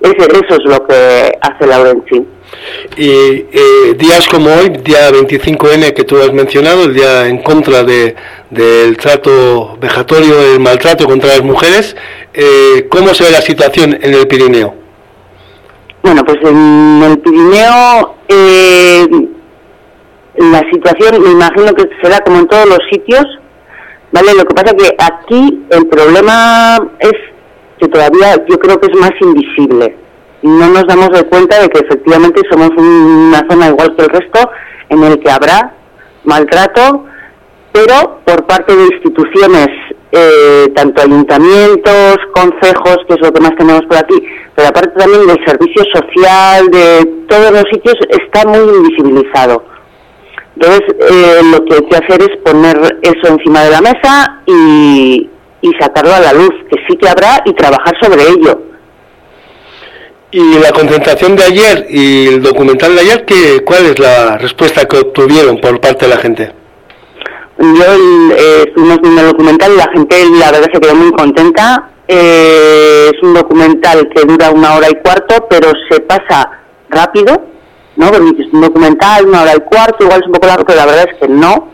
Ese, eso es lo que hace Laurenci. Y eh, días como hoy, día 25N que tú has mencionado, el día en contra de, del trato vejatorio, del maltrato contra las mujeres, eh, ¿cómo se ve la situación en el Pirineo? Bueno, pues en el Pirineo eh, la situación me imagino que será como en todos los sitios, ¿vale? Lo que pasa que aquí el problema es que todavía yo creo que es más invisible no nos damos de cuenta de que efectivamente somos una zona igual que el resto en el que habrá maltrato, pero por parte de instituciones, eh, tanto ayuntamientos, consejos, que es lo que más tenemos por aquí, pero aparte también del servicio social, de todos los sitios, está muy invisibilizado. Entonces, eh, lo que hay que hacer es poner eso encima de la mesa y, y sacarlo a la luz, que sí que habrá y trabajar sobre ello. Y la concentración de ayer y el documental de ayer, ¿qué, ¿cuál es la respuesta que obtuvieron por parte de la gente? Yo eh, estuvimos viendo el documental y la gente la verdad se quedó muy contenta. Eh, es un documental que dura una hora y cuarto, pero se pasa rápido, ¿no? Es un documental, una hora y cuarto, igual es un poco largo, pero la verdad es que no.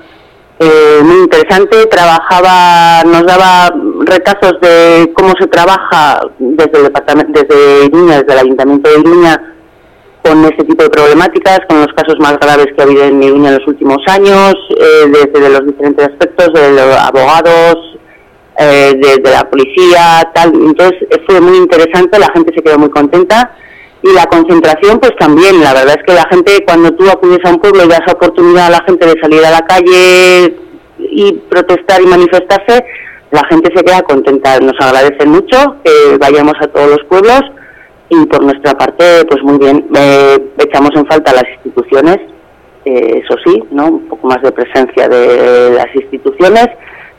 Eh, muy interesante, trabajaba, nos daba retazos de cómo se trabaja desde el departamento, desde Iruña, desde el Ayuntamiento de Iruña, con este tipo de problemáticas, con los casos más graves que ha habido en Iruña en los últimos años, eh, desde los diferentes aspectos, de los abogados, eh, de, la policía, tal. Entonces fue muy interesante, la gente se quedó muy contenta. Y la concentración, pues también, la verdad es que la gente, cuando tú acudes a un pueblo y das oportunidad a la gente de salir a la calle y protestar y manifestarse, la gente se queda contenta. Nos agradece mucho que vayamos a todos los pueblos y por nuestra parte, pues muy bien, eh, echamos en falta las instituciones, eh, eso sí, ¿no? Un poco más de presencia de las instituciones,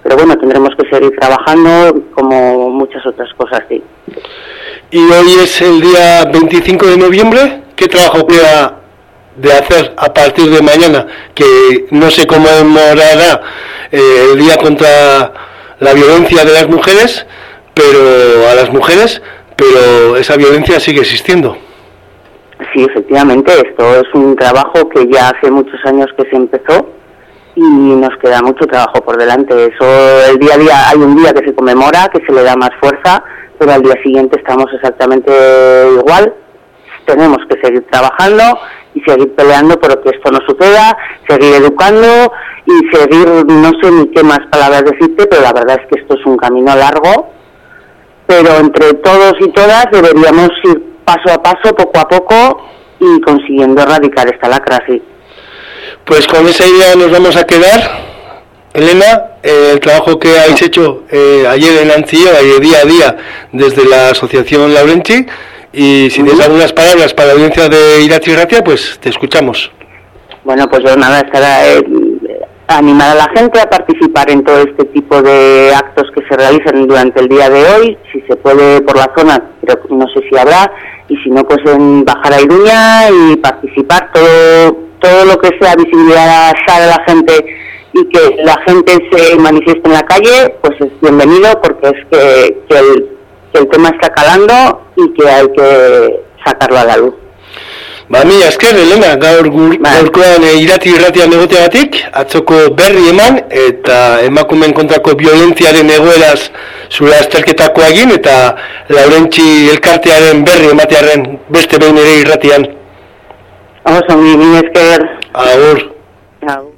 pero bueno, tendremos que seguir trabajando como muchas otras cosas, sí. Y hoy es el día 25 de noviembre, ¿qué trabajo queda de hacer a partir de mañana? Que no se conmemorará eh, el día contra la violencia de las mujeres, pero a las mujeres, pero esa violencia sigue existiendo. Sí, efectivamente, esto es un trabajo que ya hace muchos años que se empezó y nos queda mucho trabajo por delante. Eso, el día a día, hay un día que se conmemora, que se le da más fuerza, pero al día siguiente estamos exactamente igual. Tenemos que seguir trabajando y seguir peleando por que esto no suceda, seguir educando y seguir, no sé ni qué más palabras decirte, pero la verdad es que esto es un camino largo, pero entre todos y todas deberíamos ir paso a paso, poco a poco y consiguiendo erradicar esta lacra, sí. Pues con esa idea nos vamos a quedar. Elena, eh, el trabajo que habéis hecho eh, ayer en Ancillo, eh, día a día, desde la Asociación Laurenchi, y si tienes algunas palabras para la audiencia de Irati Ratia, pues te escuchamos. Bueno, pues yo nada, estará eh, animar a la gente a participar en todo este tipo de actos que se realizan durante el día de hoy, si se puede por la zona, pero no sé si habrá, y si no, pues en bajar a Iruña y participar todo, todo lo que sea visibilidad a la gente y que la gente se manifieste en la calle, pues es bienvenido porque es que, que, el, que el tema está calando y que hay que sacarlo a la luz. Ba, mi esker, Elena, gaur gur, gaurkoan e, irati irratian egoteagatik, atzoko berri eman, eta emakumen kontrako violentziaren egoeraz zure azterketakoa egin, eta Laurentzi elkartearen berri ematearen beste behin ere irratian. Oso, mi, mi esker. Agur. Agur.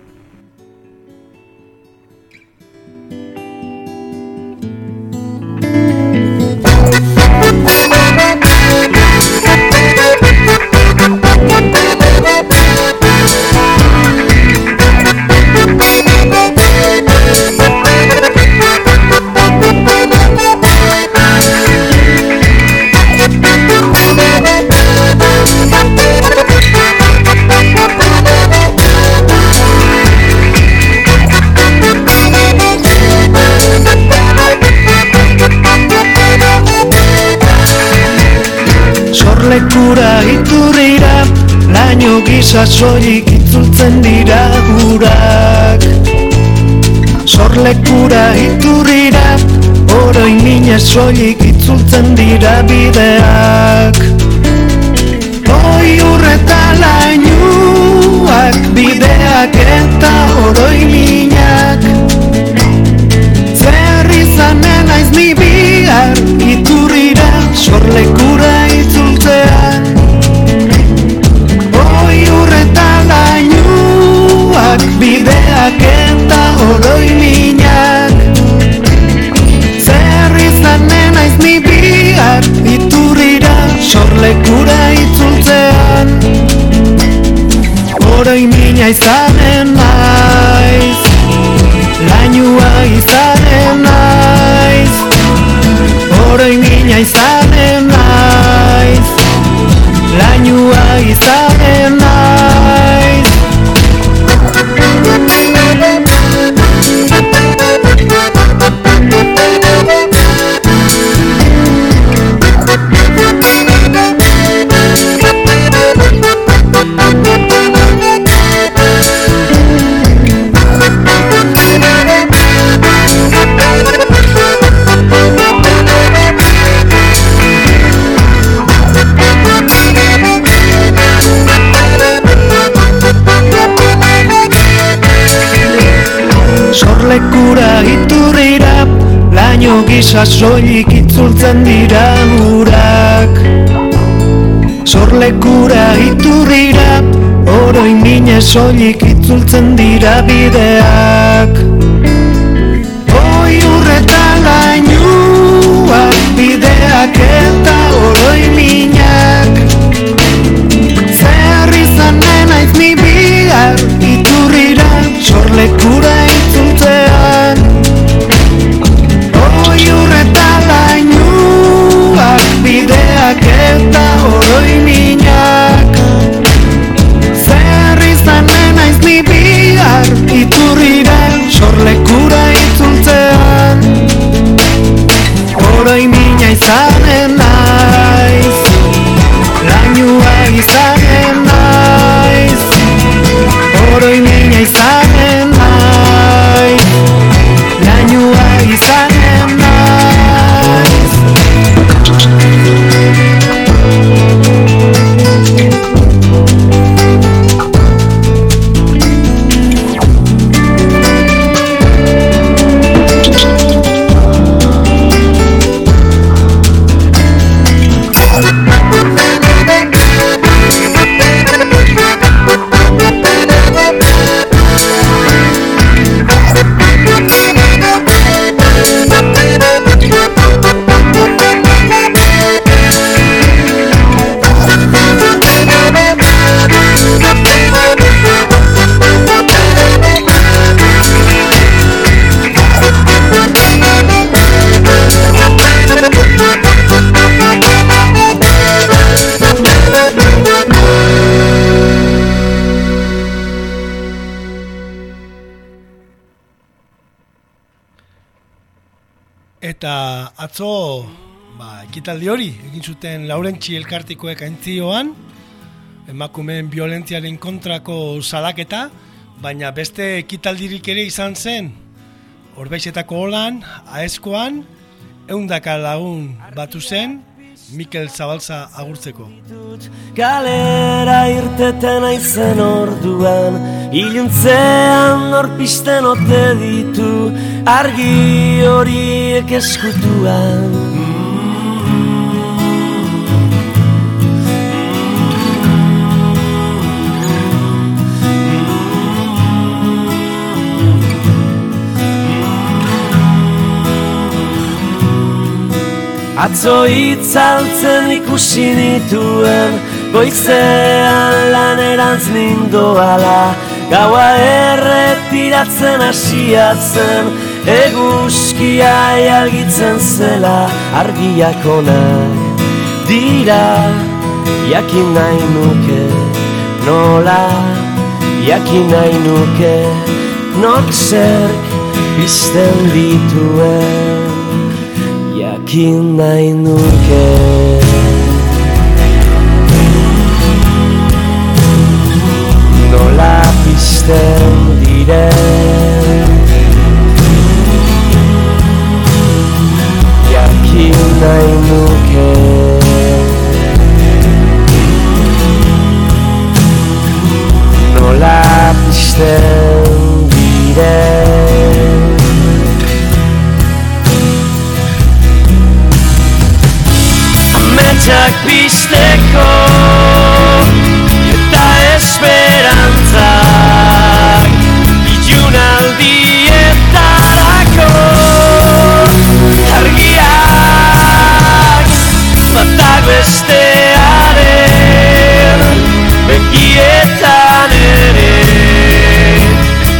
Soilik itzultzen dira gurak. Sorlekura iturrira Oroin minez soilik itzultzen dira bideak. Oi urreta lainuak Bideak eta oroin minak. Zer izanen aiz ni bihar Iturrira sorlekura Bideak eta oroi minak. Zer izanen aiz ni bihar Iturrira sorlekura itzultzean. Oroi izanen naiz Lainua izanen naiz. Oroi izanen naiz Lainua izanen sasoilik itzultzen dira urak Sorlekura iturrira Oroi mine soilik itzultzen dira bideak. Oi urreta lainuak bideak eta oroi minak. Zer izan naiz ni bihar iturrira Sorlekura atzo, ba, ekitaldi hori, egin zuten Laurentxi elkartikoek aintzioan, emakumeen violentziaren kontrako salaketa, baina beste ekitaldirik ere izan zen, Orbeixetako holan, aezkoan, eundaka lagun batu zen, Mikel Zabalza agurtzeko. Galera irteten aizen orduan Iluntzean norpisten ote ditu Argi horiek eskutuan Atzo itzaltzen ikusi nituen Goizean lanerantz nindoala. Gaua erretiratzen hasiatzen Eguzkia jalgitzen zela Argiak onak dira. Jakin nahi nuke nola? Jakin nahi nuke Nok zerk bizten dituen? Jakin nahi nuke. Nola pizten diren Jakin nahi nuke Nola pizten diren? Ametsak pizteko eta esperantzak batak bestearen begietan ere.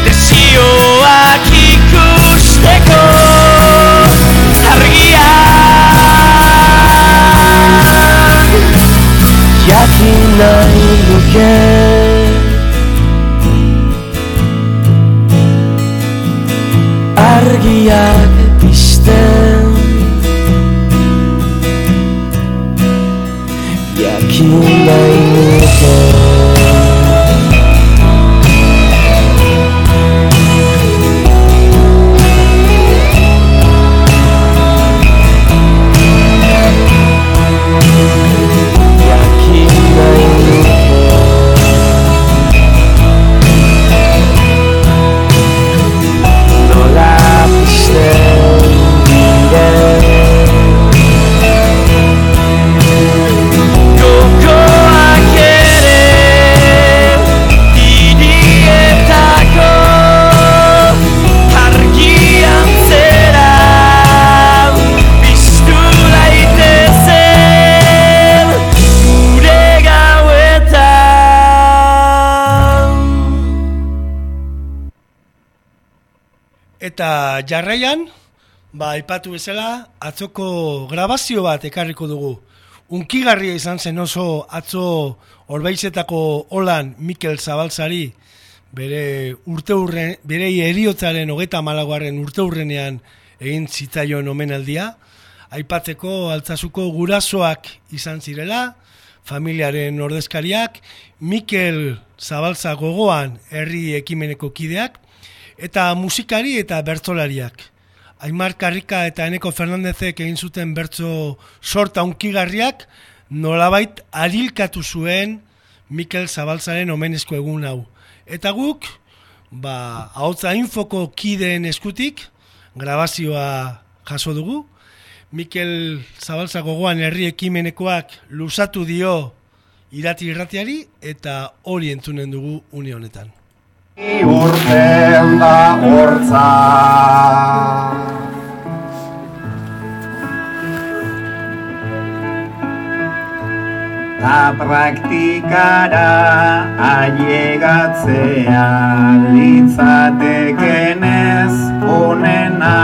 Desioak ikusteko argiak jakin nahi nuke. Argiak jarraian, ba, aipatu bezala, atzoko grabazio bat ekarriko dugu. Unkigarria izan zen oso atzo orbaizetako holan Mikel Zabaltzari, bere urte urren, bere eriotzaren hogeta malagoaren urte urrenean egin zitzaion omenaldia, aipatzeko altzazuko gurasoak izan zirela, familiaren ordezkariak, Mikel Zabaltza gogoan herri ekimeneko kideak, eta musikari eta bertzolariak. Aimar Karrika eta Eneko Fernandezek egin zuten bertzo sorta unkigarriak, nolabait arilkatu zuen Mikel Zabaltzaren omenezko egun hau. Eta guk, ba, hautza infoko kideen eskutik, grabazioa jaso dugu, Mikel Zabaltza gogoan herri ekimenekoak lusatu dio irati irratiari eta hori entzunen dugu une honetan. Urten da hortza. Ta praktikara ailegatzea litzatekenez onena.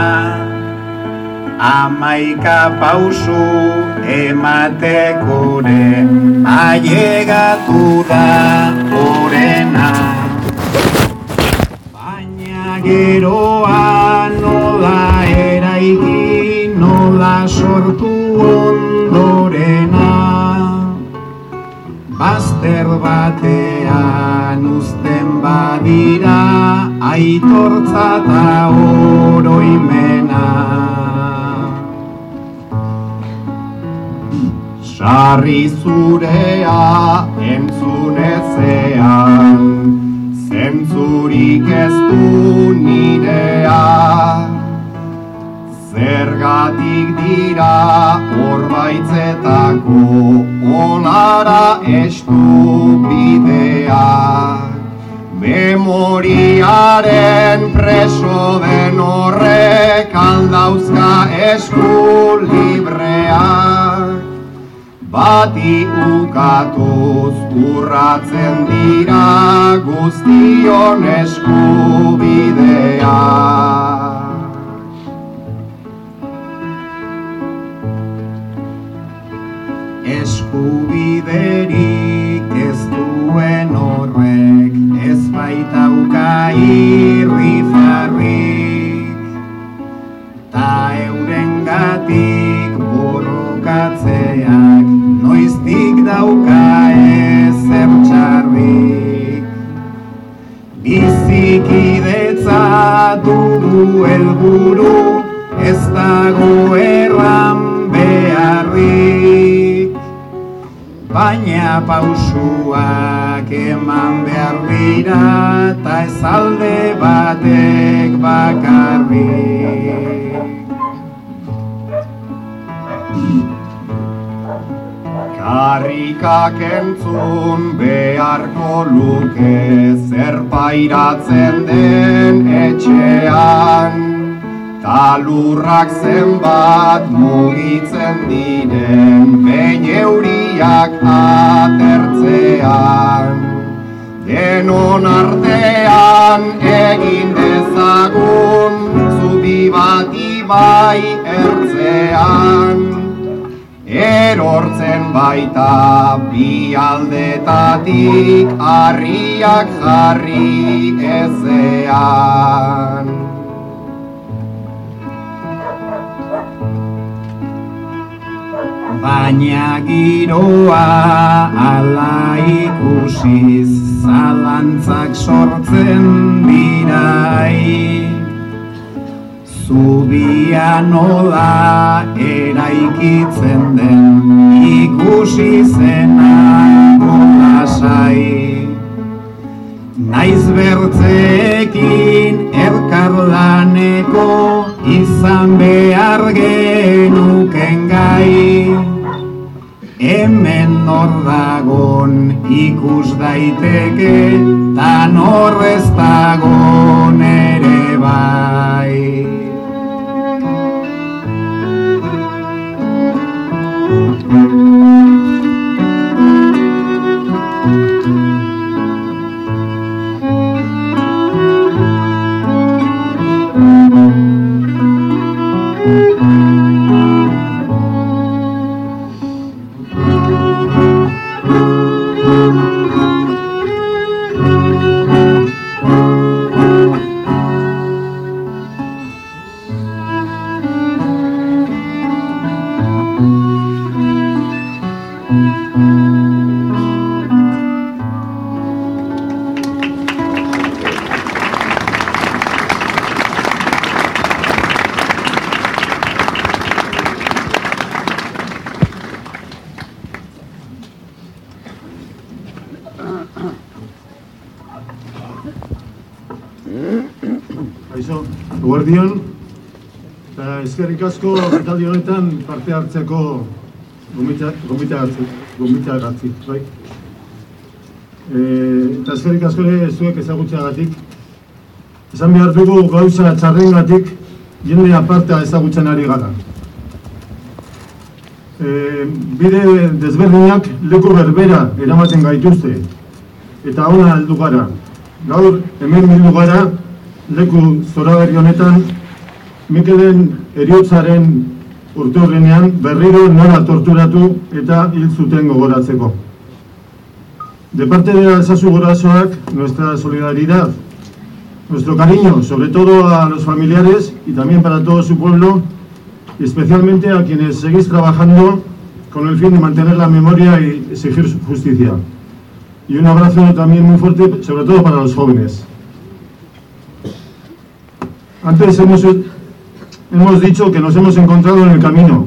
Amaika pausu ematekore ailegatu da orena geroa nola eraiki nola sortu ondorena. Bazter batean uzten badira aitortza eta oroimena. Sarri zurea entzunezean Zentzurik ez du nirea. Zergatik dira orbaitzetako olara estu bidea. Memoriaren preso den horrek aldauzka esku libreak Bati ukatuz urratzen dira guztion eskubidea. Eskubiderik ez duen horrek ez baitauka irri farrik Ta euren gatik borrokatzeak noiztik dauka ezer txarrik Bizikidetza dugu helburu ez dago erran beharrik Baina pausuak eman behar dira ta ez alde batek bakarrik Karrikak entzun beharko luke zer pairatzen den etxean. Talurrak zenbat mugitzen diren behin euriak atertzean. Denon artean egin dezagun zubi bat ibai ertzean Erortzen baita bi aldetatik harriak jarri ezean. Baina giroa ala ikusiz zalantzak sortzen dirai. Zubia nola eraikitzen den ikusi zena lasai. Naiz bertzeekin elkarlaneko izan behar genuken gai. Hemen nor dagon ikus daiteke, tan horrez dagon ere bai. Mm-hmm. Honetan parte hartzeko gomita gatzi, bai? E, eta eskerrik asko ere zuek ezagutzeagatik. Esan behar dugu gauza txarrengatik jende aparta ezagutzen ari gara. E, bide desberdinak leku berbera eramaten gaituzte. Eta ona heldu gara. Gaur hemen bildu gara leku zoraberri honetan Mikelen eriotzaren urturrenean berriro nola torturatu eta hil zuten gogoratzeko. De parte de Alsasu Gorasoak, nuestra solidaridad, nuestro cariño, sobre todo a los familiares y también para todo su pueblo, especialmente a quienes seguís trabajando con el fin de mantener la memoria y exigir justicia. Y un abrazo también muy fuerte, sobre todo para los jóvenes. Antes hemos, hemos dicho que nos hemos encontrado en el camino,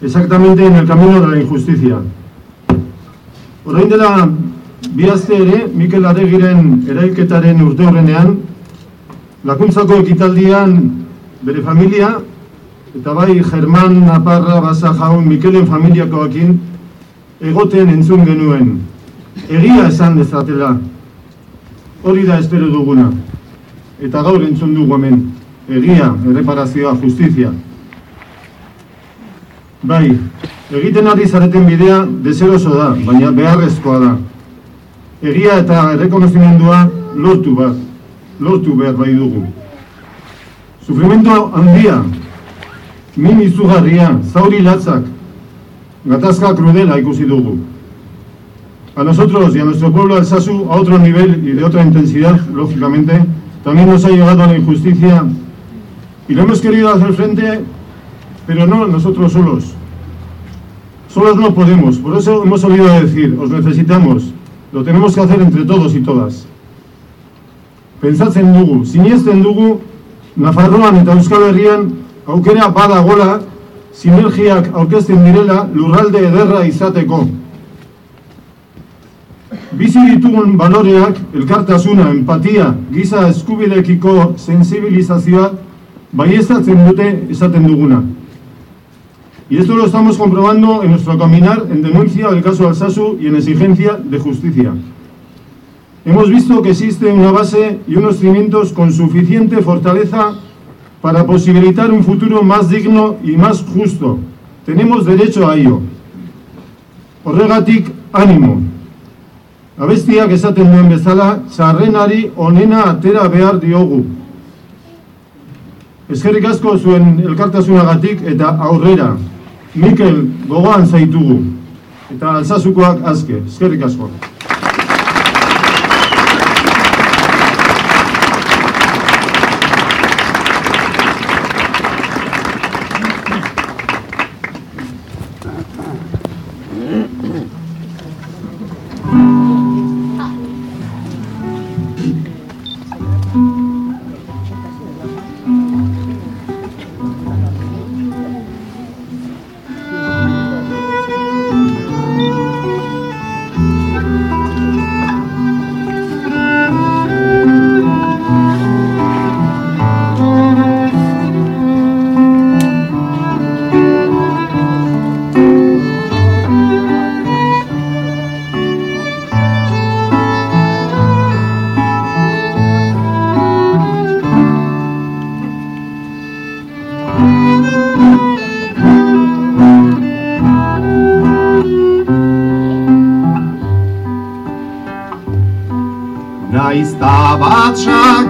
exactamente en el camino de la injusticia. Orain dela bi aste ere, Mikel Adegiren erailketaren urte horrenean, lakuntzako ekitaldian bere familia, eta bai German Naparra Basa jaun Mikelen familiakoakin egoten entzun genuen. Egia esan dezatela, hori da espero duguna. Eta gaur entzun dugu hemen, egia, erreparazioa, justizia. Bai, egiten ari zareten bidea deseroso da, baina beharrezkoa da. Egia eta errekonozimendua lortu bat, lortu behar bai dugu. Sufrimento handia, min izugarria, zauri latzak, gatazka krudela ikusi dugu. A nosotros y a nuestro pueblo Alsasu a otro nivel y de otra intensidad, lógicamente, también nos ha llegado la injusticia y lo hemos querido hacer frente, pero no nosotros solos. Solos no podemos, por eso hemos olvidado decir, os necesitamos, lo tenemos que hacer entre todos y todas. Pentsatzen dugu, siniesten dugu, Nafarroan eta Euskal Herrian aukera badagola sinergiak aurkezten direla lurralde ederra izateko. Bizi ditugun baloreak, elkartasuna, empatia, giza eskubidekiko sensibilizazioa baiestatzen dute esaten duguna. Y esto lo estamos comprobando en nuestro caminar en denuncia del caso Alsasu y en exigencia de justicia. Hemos visto que existe una base y unos cimientos con suficiente fortaleza para posibilitar un futuro más digno y más justo. Tenemos derecho a ello. Horregatik, ánimo. Abestiak esaten duen bezala, sarrenari onena atera behar diogu. Eskerrik asko zuen elkartasunagatik eta aurrera. Mikel gogoan zaitugu. Eta alzazukoak azke. Eskerrik asko.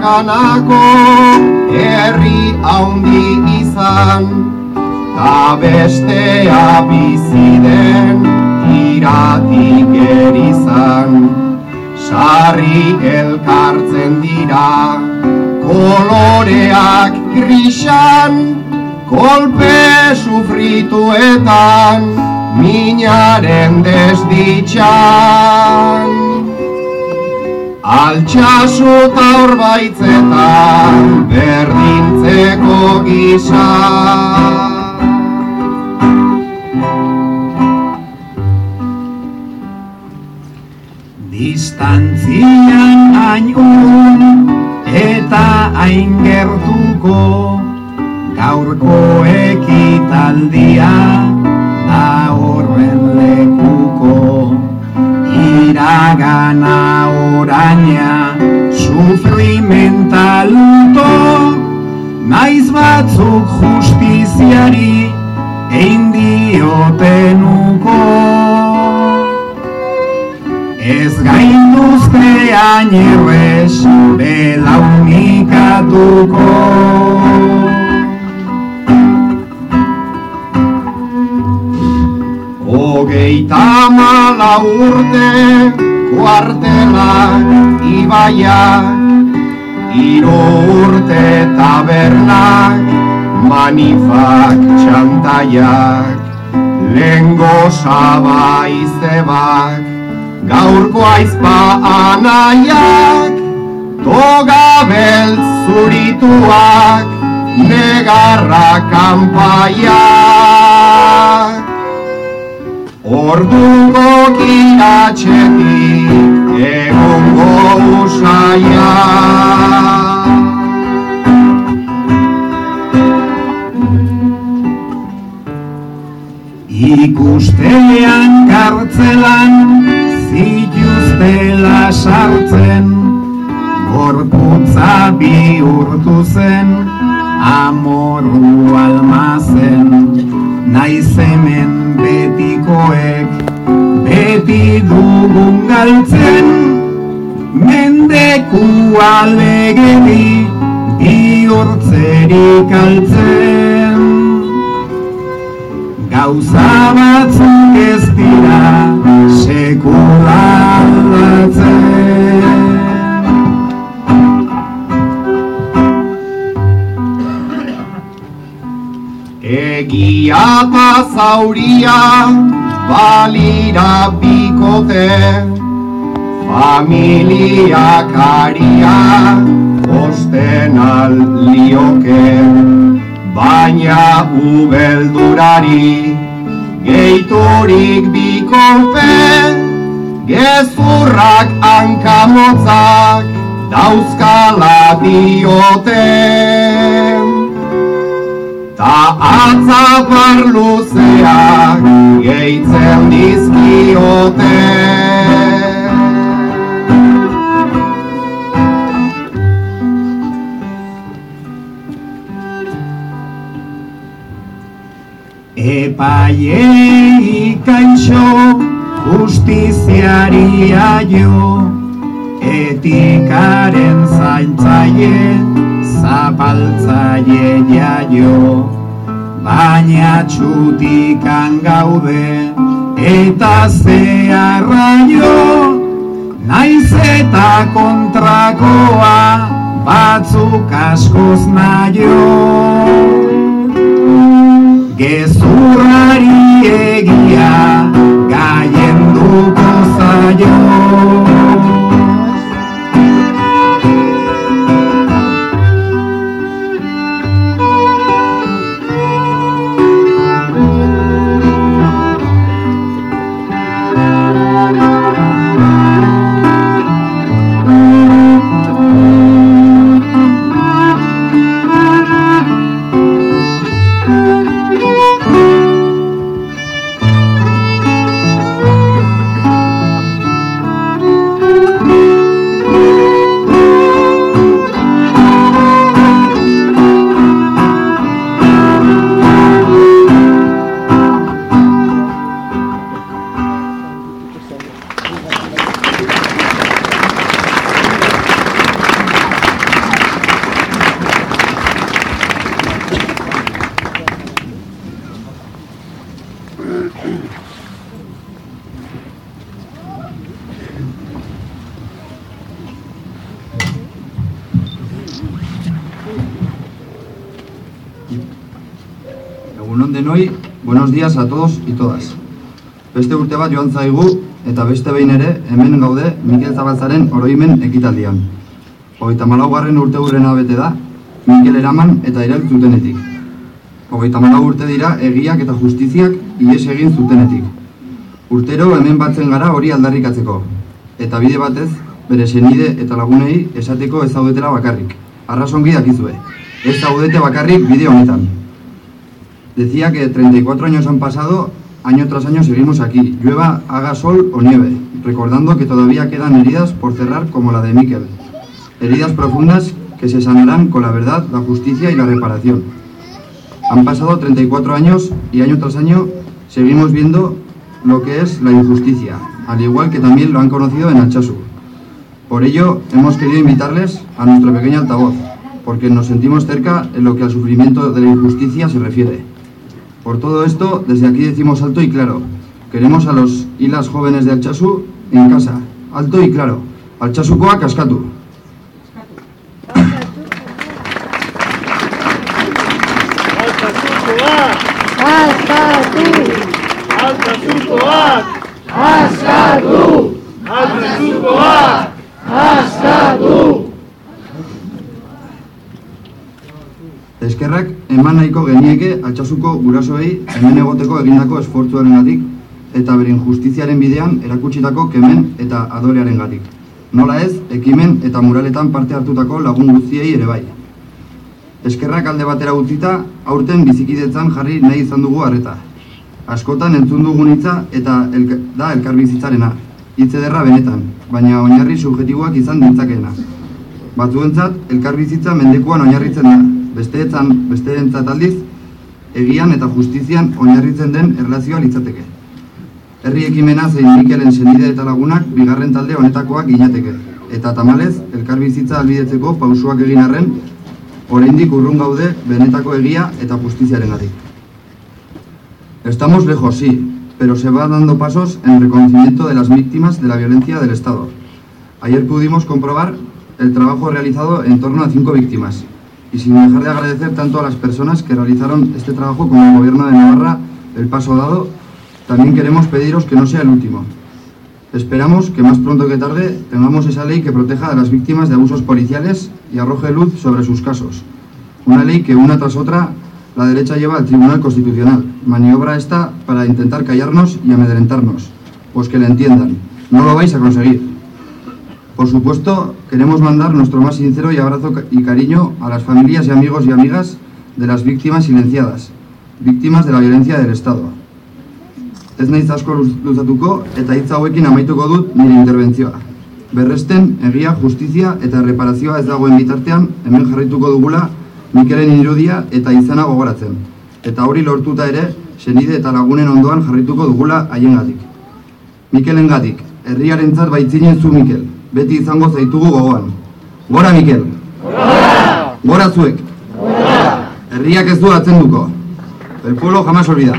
Sakanako herri haundi izan Ta bestea biziden iratik erizan Sarri elkartzen dira koloreak grisan Kolpe sufrituetan minaren desditxan Altxasu eta orbaitzetan berdintzeko gisa. Distantzian hain urrun eta hain gertuko gaurko ekitaldia da horren lekuko iragana oraina sufrimentaluto naiz batzuk justiziari egin diotenuko Ez gainduzte ainerrez belaunikatuko Hogeita mala urte kuartela ibaiak Iro urte tabernak manifak txantaiak Lengo saba izebak gaurko aizpa anaiak Toga beltz zurituak negarra kanpaiak Orduko kiratxetik egongo usaiak Ikustean kartzelan zituztela sartzen Gorputza bihurtu zen amoru almazen Naiz hemen betikoek beti dugun galtzen. Mendeku alegedi bihurtzerik altzen Gauza batzuk ez dira sekula aldatzen Egia eta zauria balira bikote. Familiak aria osten alioke Baina ubeldurari geiturik bikope Gezurrak hankamotzak dauzkala diote Ta atzapar luzeak gehitzen dizkiote. Epaiei kaixo justiziari aio Etikaren zaintzaie zapaltzaie jaio Baina txutikan gaude eta zeharraio Naiz eta kontrakoa batzuk askoz naio. Gezurrari egia gaien duko zaio a todos y todas. Beste urte bat joan zaigu eta beste behin ere hemen gaude Mikel Zabaltzaren oroimen ekitaldian. Hogeita malaugarren urte hurrena bete da, Mikel eraman eta irail zutenetik. Hogeita malau urte dira egiak eta justiziak ies egin zutenetik. Urtero hemen batzen gara hori aldarrikatzeko. eta bide batez bere senide eta lagunei esateko ez zaudetela bakarrik. Arrasongi dakizue, ez zaudete bakarrik bide honetan. Decía que 34 años han pasado, año tras año seguimos aquí, llueva, haga sol o nieve, recordando que todavía quedan heridas por cerrar como la de Miquel. Heridas profundas que se sanarán con la verdad, la justicia y la reparación. Han pasado 34 años y año tras año seguimos viendo lo que es la injusticia, al igual que también lo han conocido en Alchazu. Por ello, hemos querido invitarles a nuestro pequeño altavoz, porque nos sentimos cerca en lo que al sufrimiento de la injusticia se refiere. Por todo esto, desde aquí decimos alto y claro, queremos a los y las jóvenes de Alchazu en casa, alto y claro, Alchazukoa kaskatu. Eman nahiko genieke altxasuko gurasoei hemen egoteko egindako esfortzuarengatik eta beren justiziaren bidean erakutsitako kemen eta adorearengatik. Nola ez, ekimen eta muraletan parte hartutako lagun guztiei ere bai. Eskerrak alde batera utzita, aurten bizikidetzan jarri nahi izan dugu harreta. Askotan entzun dugun hitza eta elka, da elkarbizitzarena. Hitz ederra benetan, baina oinarri subjetiboak izan ditzakeena. Batzuentzat elkarbizitza mendekuan oinarritzen da, besteetzan, besteentzat aldiz, egian eta justizian oinarritzen den erlazioa litzateke. Herri ekimena zein Mikelen senide eta lagunak bigarren talde honetakoak ginateke. Eta tamalez, elkarbizitza albidetzeko pausuak egin arren, oraindik urrun gaude benetako egia eta justiziarengatik. Estamos lejos, sí, pero se van dando pasos en reconocimiento de las víctimas de la violencia del Estado. Ayer pudimos comprobar el trabajo realizado en torno a cinco víctimas, y sin dejar de agradecer tanto a las personas que realizaron este trabajo como al Gobierno de Navarra el paso dado, también queremos pediros que no sea el último. Esperamos que más pronto que tarde tengamos esa ley que proteja a las víctimas de abusos policiales y arroje luz sobre sus casos. Una ley que una tras otra la derecha lleva al Tribunal Constitucional. Maniobra esta para intentar callarnos y amedrentarnos. Pues que le entiendan, no lo vais a conseguir. Por supuesto, queremos mandar nuestro más sincero y abrazo y cariño a las familias y amigos y amigas de las víctimas silenciadas, víctimas de la violencia del Estado. Ez naiz asko luz- luzatuko eta hitz hauekin amaituko dut nire interbentzioa. Berresten, egia, justizia eta reparazioa ez dagoen bitartean hemen jarrituko dugula Mikelen irudia eta izana gogoratzen. Eta hori lortuta ere, senide eta lagunen ondoan jarrituko dugula haiengatik. Mikelengatik, herriarentzat baitzinen zu Mikel, beti izango zaitugu gogoan. Gora Mikel! Gora! Gora zuek! Gora! Herriak ez du atzenduko. El pueblo jamás olvida.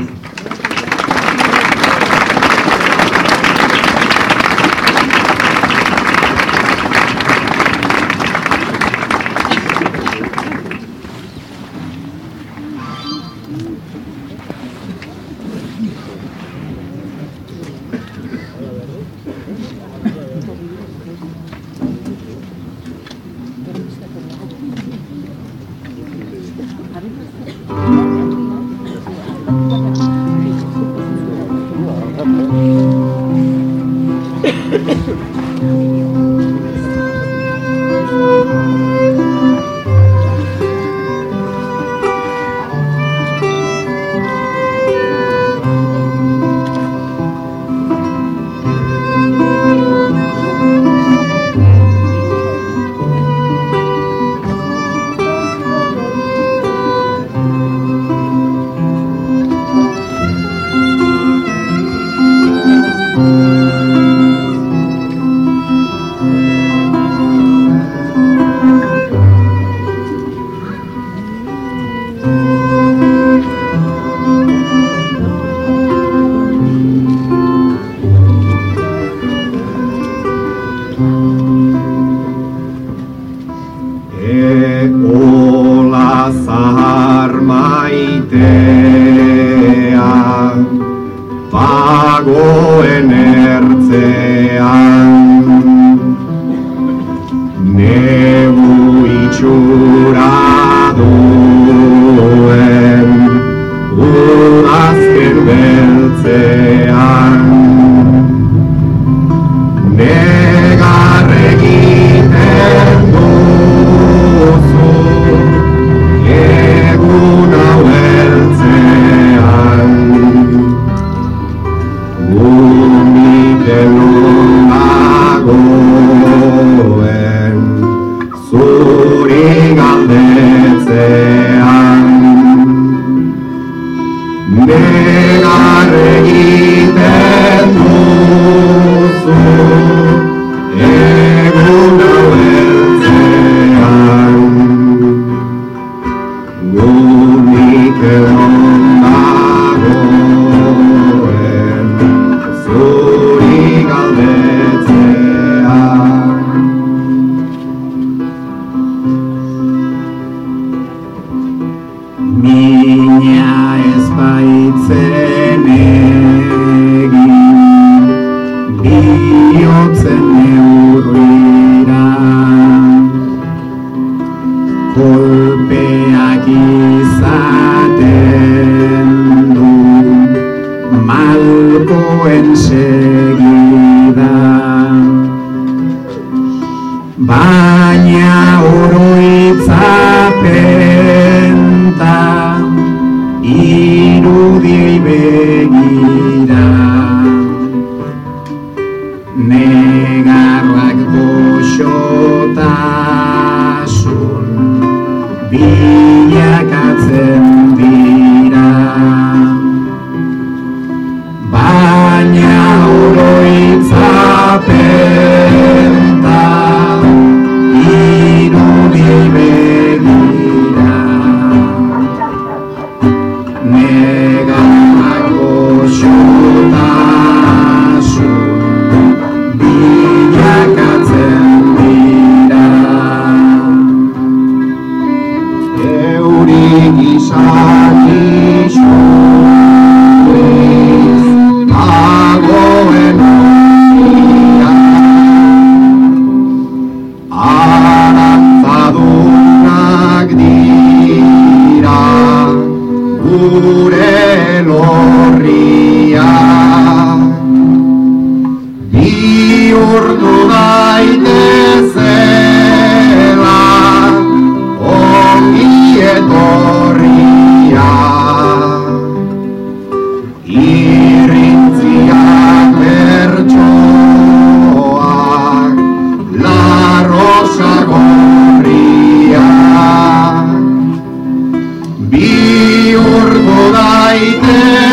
Bihurtu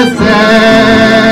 daitezela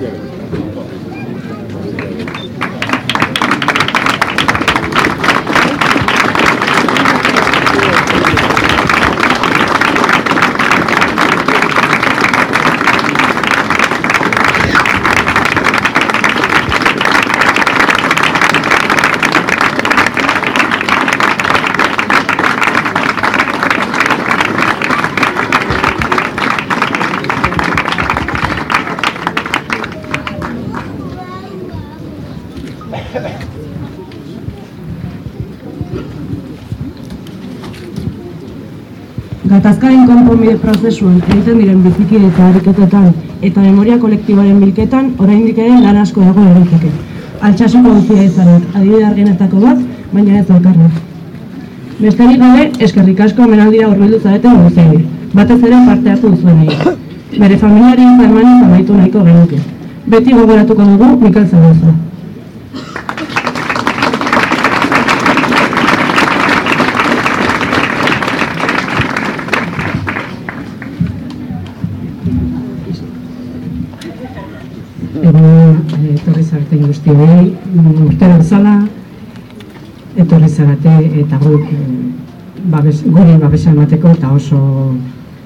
Yeah. Konponbide prozesuan egiten diren bizikidetza ariketetan eta memoria kolektiboaren bilketan oraindik ere lan asko dago egiteke. Altsasuko guztia izanak, adibide argenetako bat, baina ez bakarra. Besterik gabe, eskerrik asko amenaldira horbildu zareten guztiei, batez ere parte hartu duzuenei. Bere familiari eta emanik amaitu nahiko genuke. Beti gogoratuko dugu Mikel Zagoza. Guri babesa emateko eta oso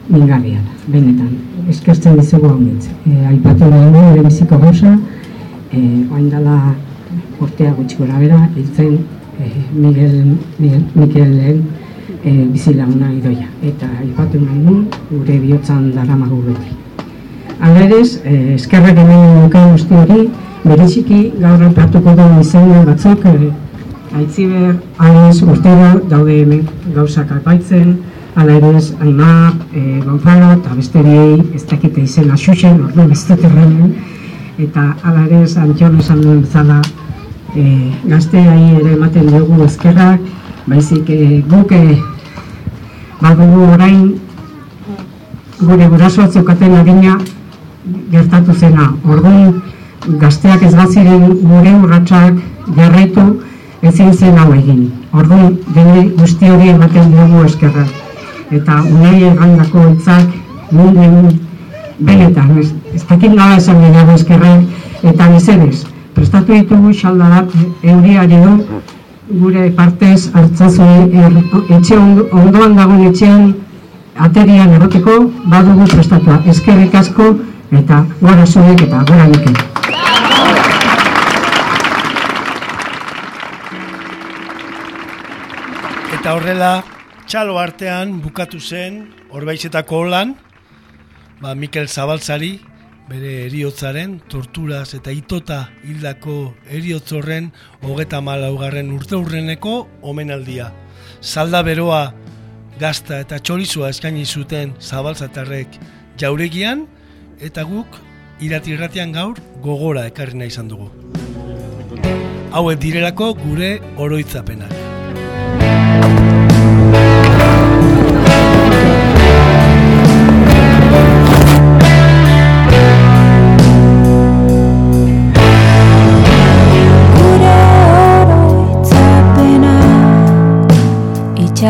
mingarria da, benetan. Eskertzen dizugu hau nintz. E, aipatu nahi du, ere biziko gauza, e, oain dela urtea gutxi gora bera, hiltzen e, Miguel, Miguel, Mikelen e, bizilaguna idoia. Eta aipatu nahi gure bihotzan daramagu beti. Hala ere, eh, eskerrak hemen nuke guzti hori, bereziki gaur aipatuko du izan batzuk, eh, aitziber, ales, urtero, daude hemen gauzak apaitzen, hala ere, aimar, eh, gonzalo, eta besteriei ez dakite izena xuxen, ordu besteterren, eta hala ere, antxon esan duen bezala, eh, gazteai ere ematen dugu eskerrak, baizik eh, guk badugu orain gure gurasoak zeukaten adina gertatu zena. Orduan gazteak ez baziren gure urratsak jarraitu ezin zen hau egin. Orduan dene guzti hori ematen dugu eskerra. Eta unai egandako hitzak mundu benetan, ez, ez dakit nola esan gehiago eskerra, eta mesedez, prestatu ditugu xaldarat euriari du, gure partez hartzazue er, etxe ondo- ondoan dagoen etxean aterian erroteko badugu prestatua. Eskerrik asko eta gora zuek eta gora Mikel. Eta horrela, txalo artean bukatu zen, horbaizetako holan, ba, Mikel Zabaltzari, bere eriotzaren, torturaz eta itota hildako eriotzorren hogeta malaugarren urte hurreneko omenaldia. Salda beroa gazta eta txorizua eskaini zuten zabaltzatarrek jauregian, eta guk irati irratian gaur gogora ekarri nahi izan dugu. Hauek direlako gure oroitzapenak.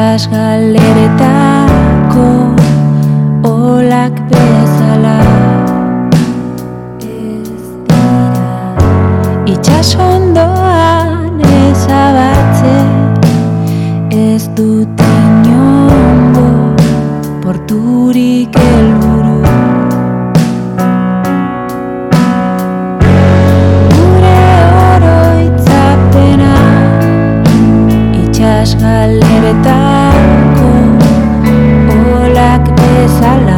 Itxas galeretako olak bezala. Ez dira Itxas ondoan ezabatzen. Ez dut inongo porturik helburu Itxas galeretako olak bezala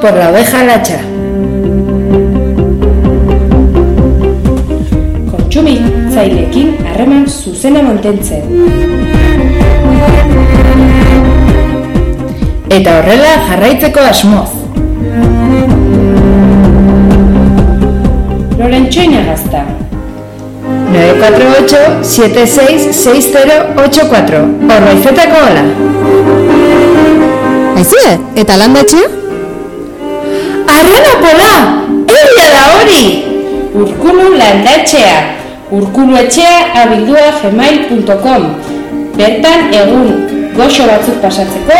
por la oveja lacha. Kontsumitzaileekin harreman zuzena mantentzen. Eta horrela jarraitzeko asmoz. Lorentxoina gazta. 948-766084 Orbaizetako hola. Aizie, eta landatxea? Arrena pola! Egia da hori! Urkulu landatxea. Urkulu etxea abildua gmail.com Bertan egun goxo batzuk pasatzeko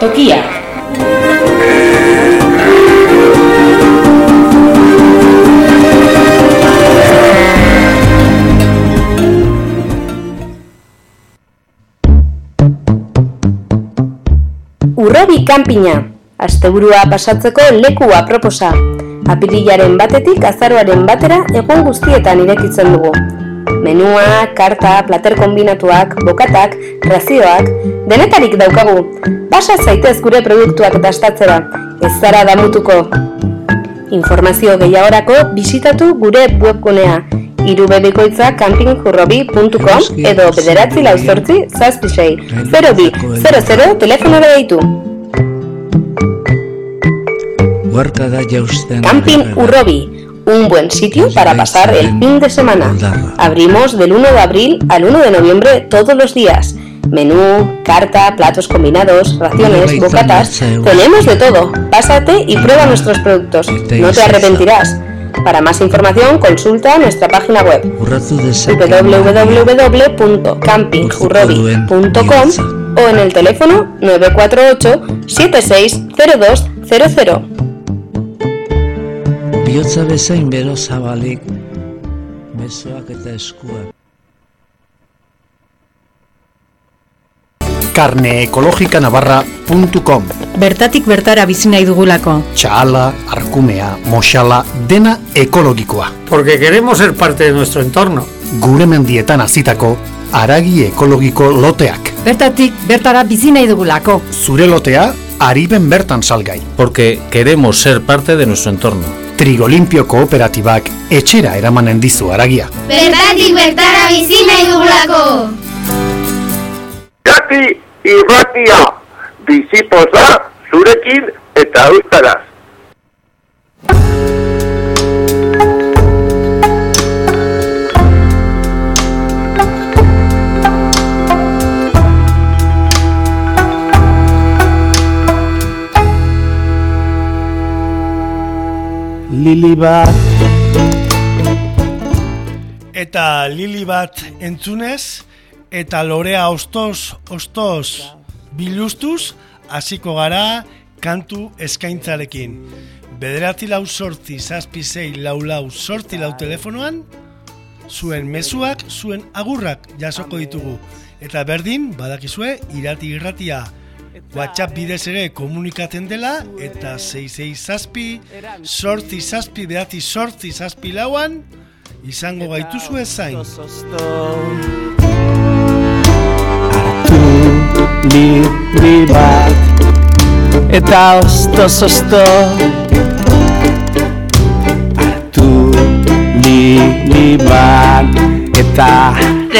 tokia. Urrobi kanpina, asteburua pasatzeko leku aproposa. Apirilaren batetik azaroaren batera egun guztietan irekitzen dugu. Menua, karta, plater kombinatuak, bokatak, razioak, denetarik daukagu. Basa zaitez gure produktuak dastatzera, ez zara damutuko. Informazio gehiagorako bisitatu gure webgunea irubebikoitza campingjurrobi.com edo bederatzi lauzortzi zazpisei 02 00 telefonora deitu. Camping Urrobi, un buen sitio para pasar el fin de semana. Abrimos del 1 de abril al 1 de noviembre todos los días. Menú, carta, platos combinados, raciones, bocatas, tenemos de todo. Pásate y prueba nuestros productos. No te arrepentirás. Para más información consulta nuestra página web www.campingjurrobi.com o en el teléfono 948 760200. Biotza bezain bero zabalik, besoak eta eskuak. carneekologikanavarra.com Bertatik bertara bizi nahi dugulako. Txala, arkumea, moxala, dena ekologikoa. Porque queremos ser parte de nuestro entorno. Gure mendietan azitako aragi ekologiko loteak. Bertatik bertara bizi nahi dugulako. Zure lotea ariben bertan salgai. Porque queremos ser parte de nuestro entorno. Trigo limpio kooperatibak etxera eramanen dizu aragia. Bertatik bertara bizi nahi dugulako. Jati irratia, bizipoza, zurekin eta euskaraz. Lili bat Eta lili bat entzunez, eta lorea ostoz, ostoz, bilustuz, hasiko gara kantu eskaintzarekin. Bederatzi lau sortzi, zazpi zei, lau lau, sortzi lau telefonoan, zuen mezuak, zuen agurrak jasoko ditugu. Eta berdin, badakizue, irati irratia, WhatsApp bidez ere komunikatzen dela, eta zei zei zazpi, sortzi zazpi, behatzi sortzi zazpi lauan, izango gaituzu ezain. li, li bat. Eta osto zosto. Artu li, li bat. Eta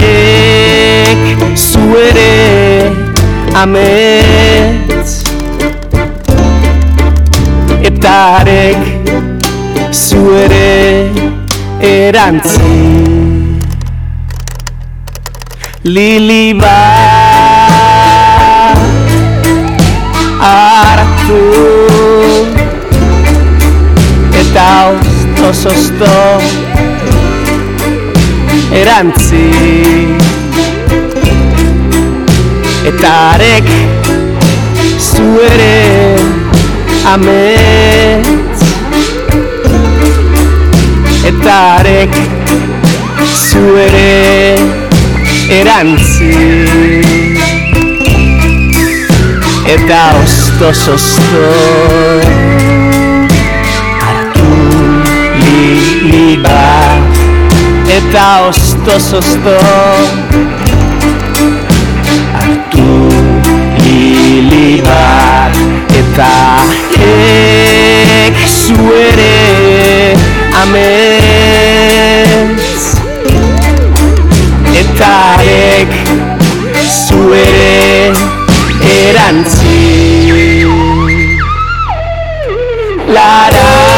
ek zuere ametz Eta arek zuere erantzi. Lili bat hartu. Eta osto zosto erantzi eta arek zuere ametz eta arek zuere erantzi. Eta osto zosto hartu li, li eta osto zosto hartu li, li bat eta ek zuere ametz eta ek zuere erantzi. Lara Lara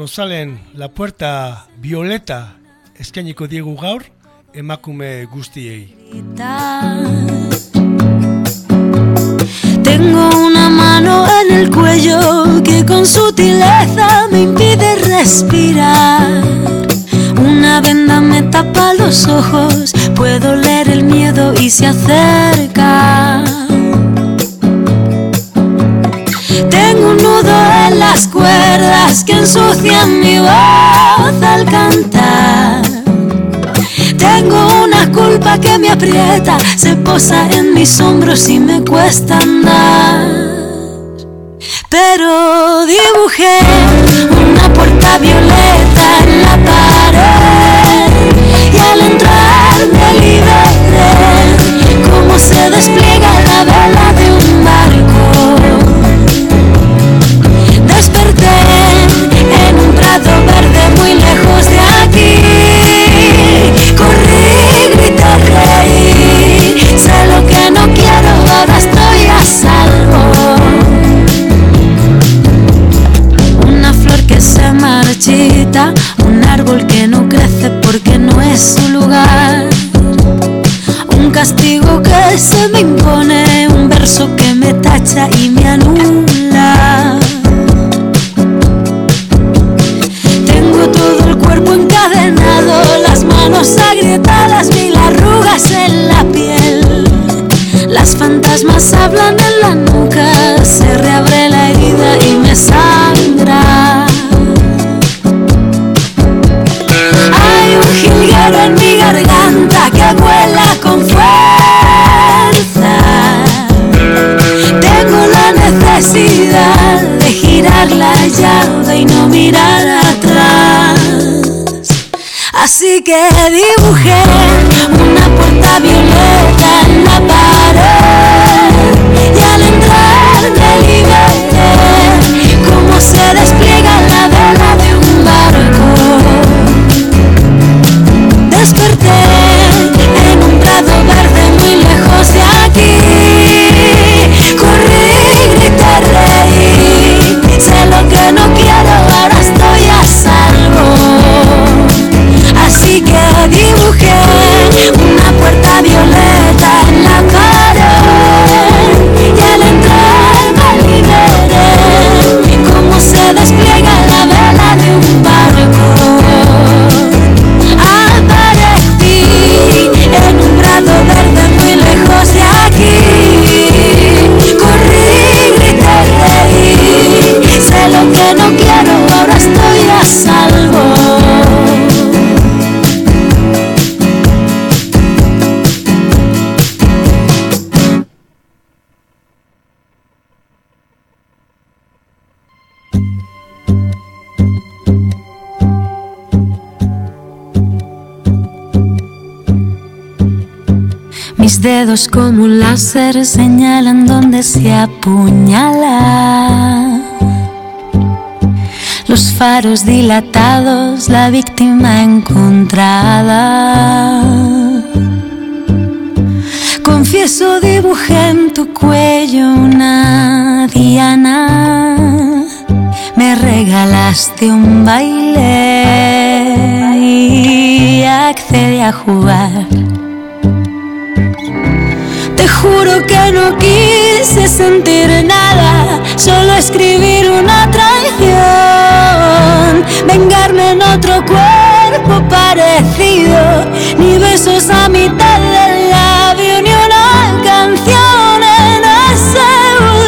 Rosalen la puerta violeta eskainiko diegu gaur emakume guztiei. Tengo una mano en el cuello que con sutileza me impide respirar. Una venda me tapa los ojos, puedo leer el miedo y se acerca. Tengo un nudo cuerdas que ensucian mi voz al cantar. ropa que me aprieta se posa en mis hombros y me cuesta andar. Pero dibujé una puerta violeta en la se me impone, un verso que me tacha y me anula. Tengo todo el cuerpo encadenado, las manos agrietadas, mil arrugas en la piel. Las fantasmas hablan llave y no mirar atrás. Así que dibujé una puerta violeta Dedos como un láser señalan donde se apuñala. Los faros dilatados, la víctima encontrada. Confieso dibujé en tu cuello una diana. Me regalaste un baile y accedí a jugar. Que no quise sentir nada, solo escribir una traición, vengarme en otro cuerpo parecido, ni besos a mitad del labio, ni una canción en ese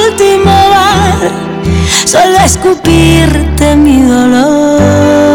último bar, solo escupirte mi dolor.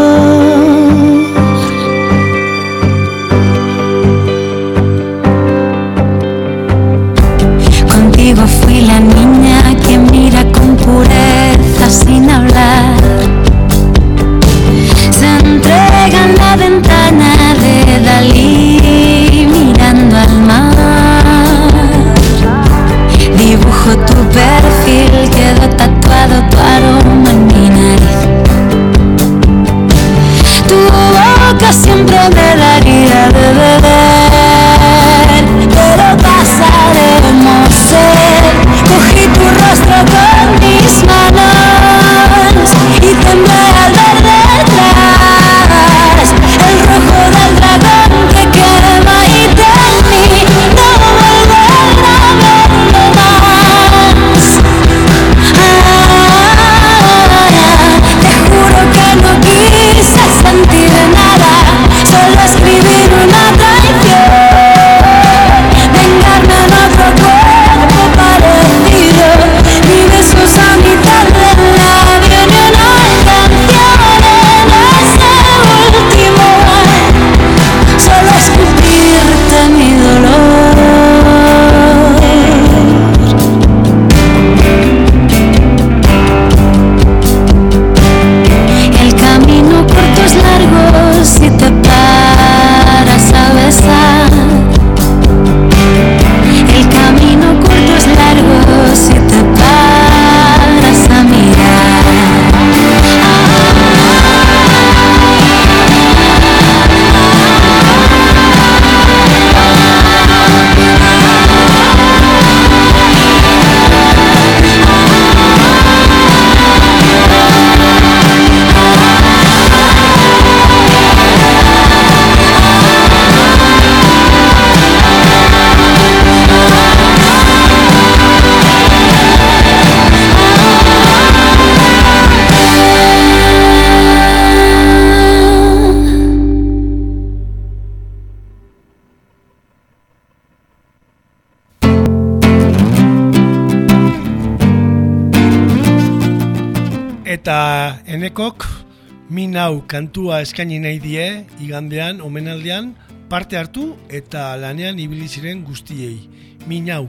Kantua eskaini nahi die igandean, omenaldean, parte hartu eta lanean ibili ziren guztiei. Minau,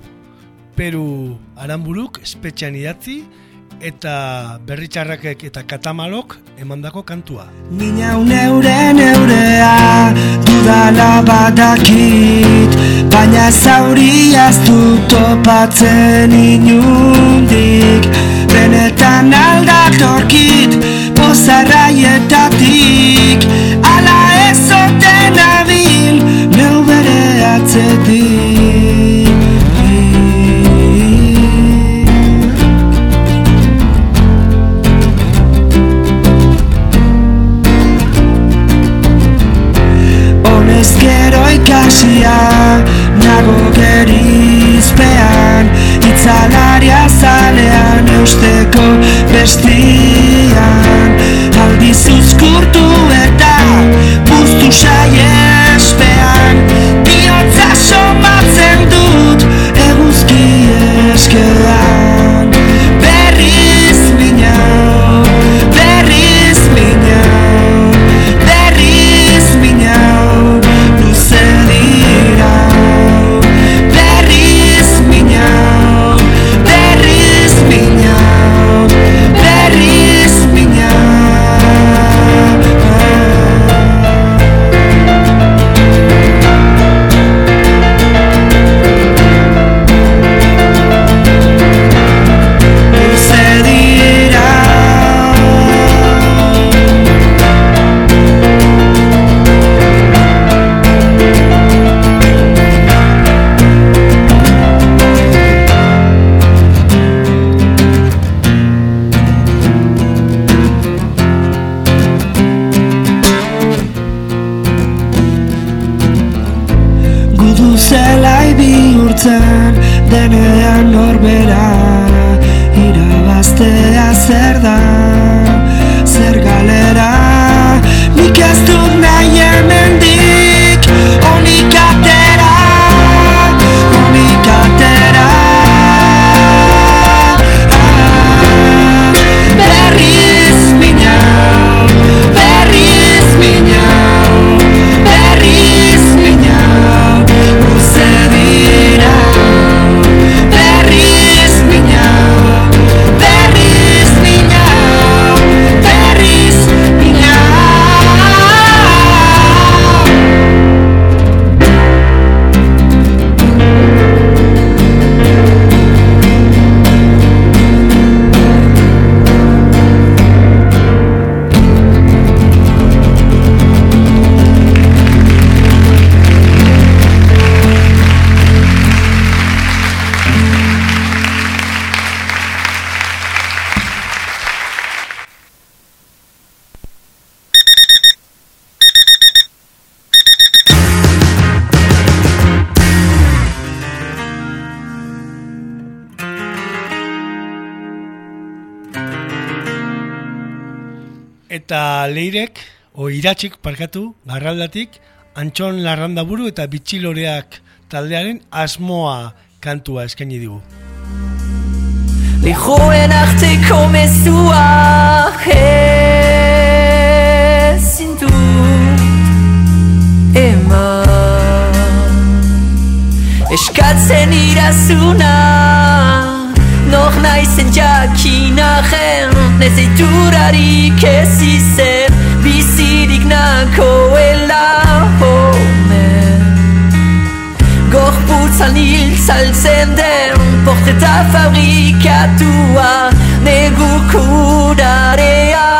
Peru Aranburuk espetxean idatzi eta berritxarrakek eta katamalok emandako kantua. Minau neure neurea dudala badakit Baina zauriaz dut topatzen inundik Benetan aldatorkit pozarraietatik Ala ez zoten abil neu bere atzetik Honezkero ikasia nago gerizpean Itzalaria zalean eusteko bestian Aldiz uzkurtu eta buztu saiespean Biotza somatzen dut eguzki eskean leirek, o iratxik parkatu, garraldatik, antxon larrandaburu eta bitxiloreak taldearen asmoa kantua eskaini digu. Lijoen arteko mezuak ezin du eman Eskatzen irazuna Nor naizen jakinajen Ez eiturarik ez izen Bizirik nakoela homen Gorputzan hil saltzen den Portreta fabrikatua Negu kurarea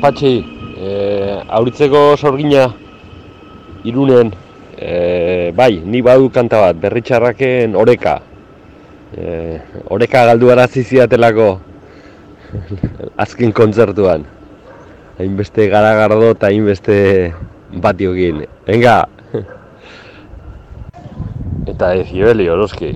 patxi, e, eh, auritzeko sorgina irunen, e, bai, ni badu kanta bat, berritxarraken oreka. E, oreka galdu arazi azken kontzertuan. Hainbeste garagardo eta hainbeste batiokin. Venga! Eta ez, Ibeli, Oroski.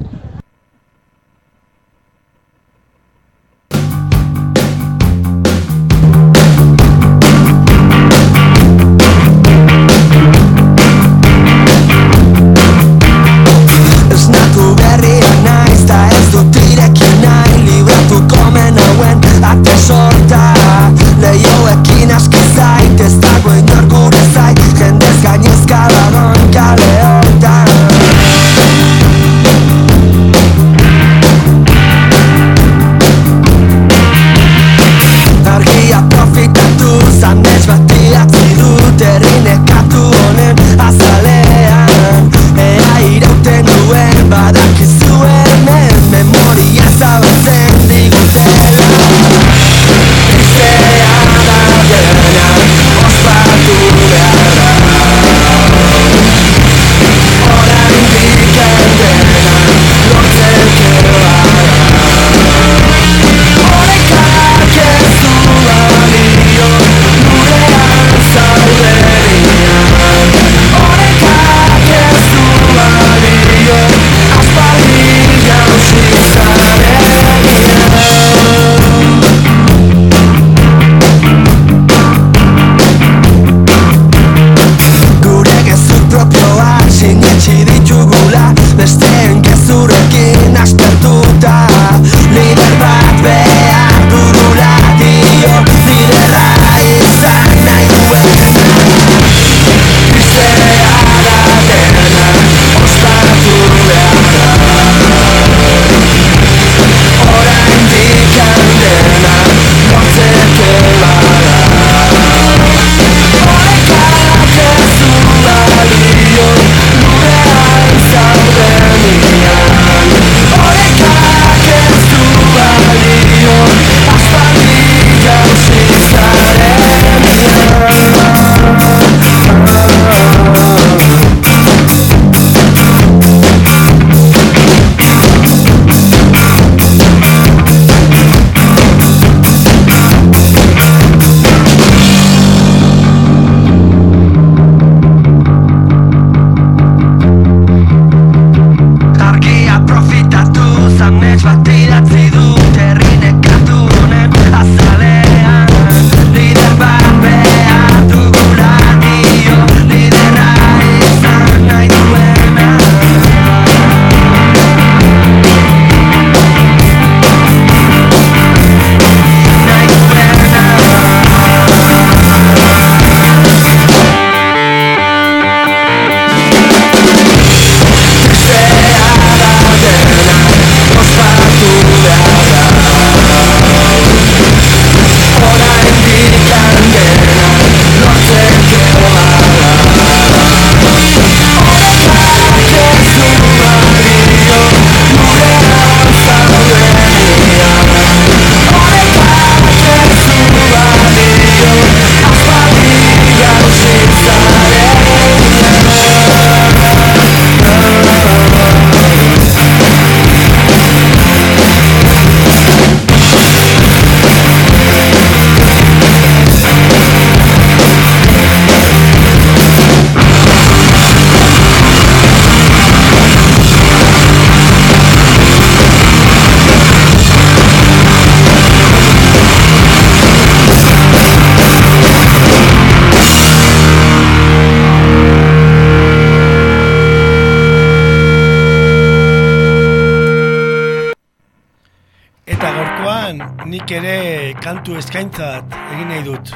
kontu eskaintzat egin nahi dut.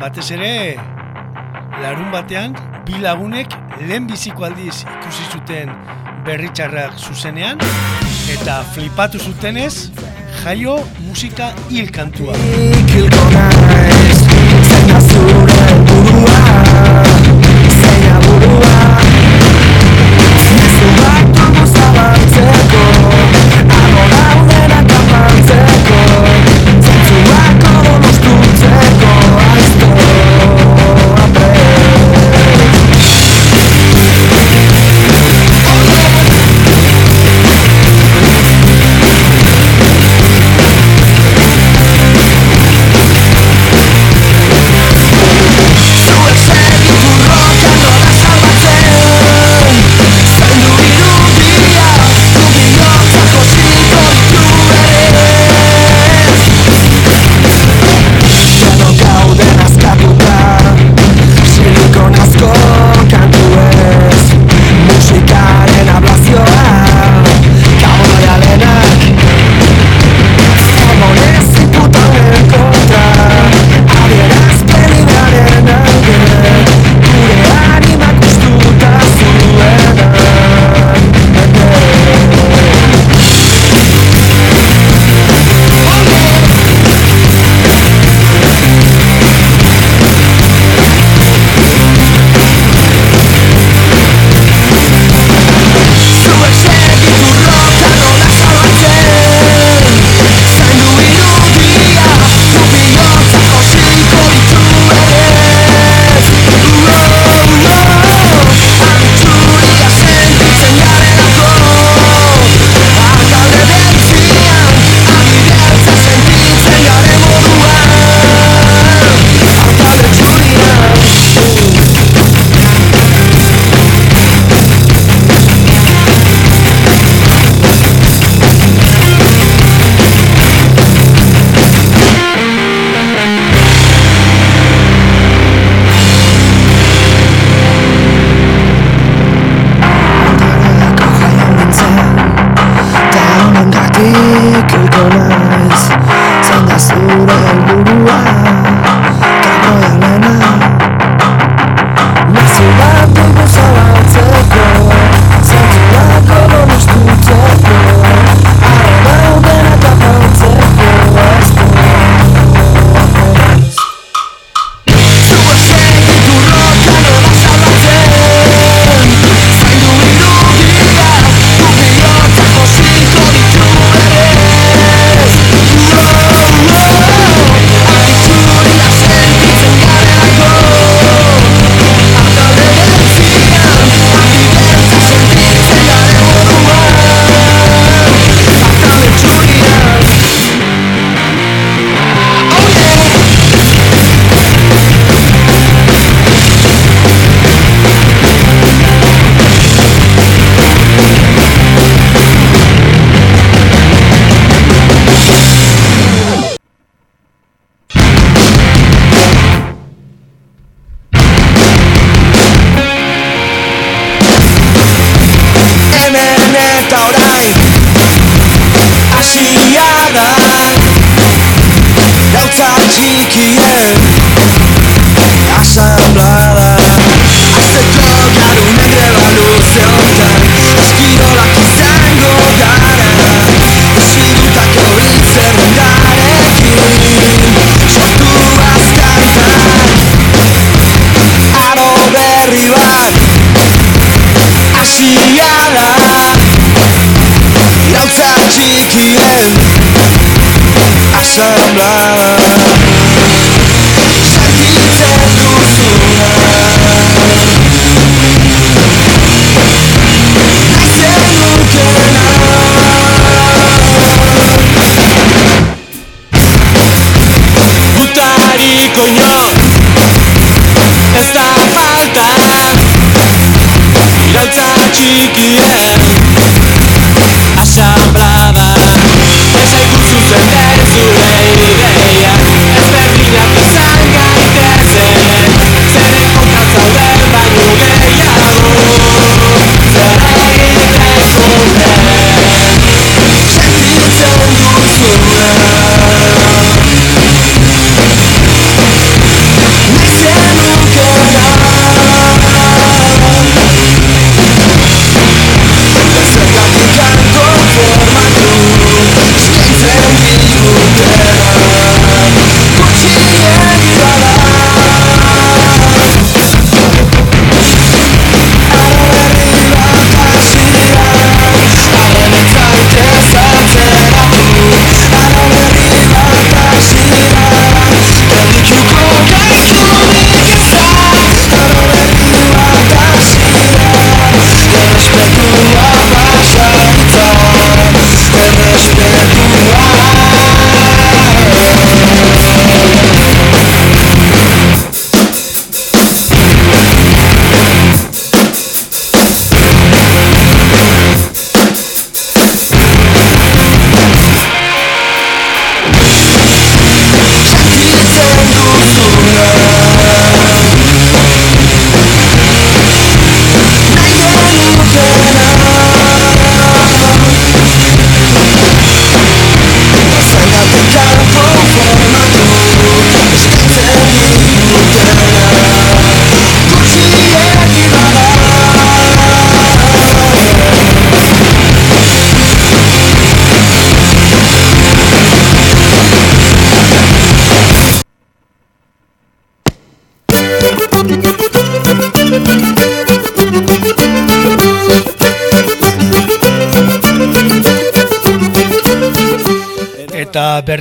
Batez ere, larun batean, bi lagunek lehen biziko aldiz ikusi zuten berritxarrak zuzenean, eta flipatu zutenez, jaio musika hil kantua.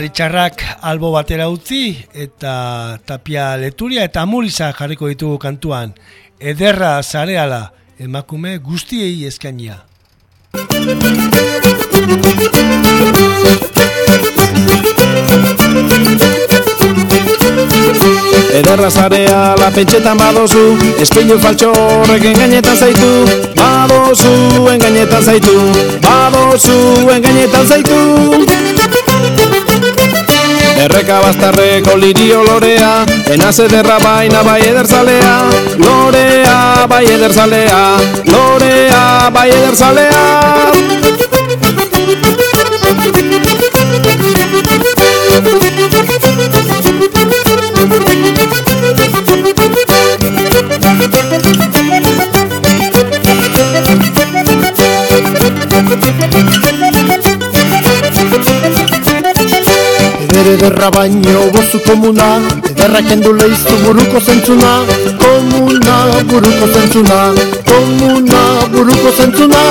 Berritxarrak albo batera utzi eta tapia leturia eta amuriza jarriko ditugu kantuan. Ederra zareala emakume guztiei eskainia. Ederra zarea la pentsetan badozu Espilu faltxo horrek engainetan zaitu Badozu engainetan zaitu Badozu engainetan zaitu Erreka bastarreko lirio lorea Enaz ederra baina bai ederzalea Lorea bai ederzalea Lorea bai ederzalea Eder ederra baino bozu komuna Ederra kendu leiztu buruko zentzuna. Komuna buruko zentzuna Komuna buruko zentzuna.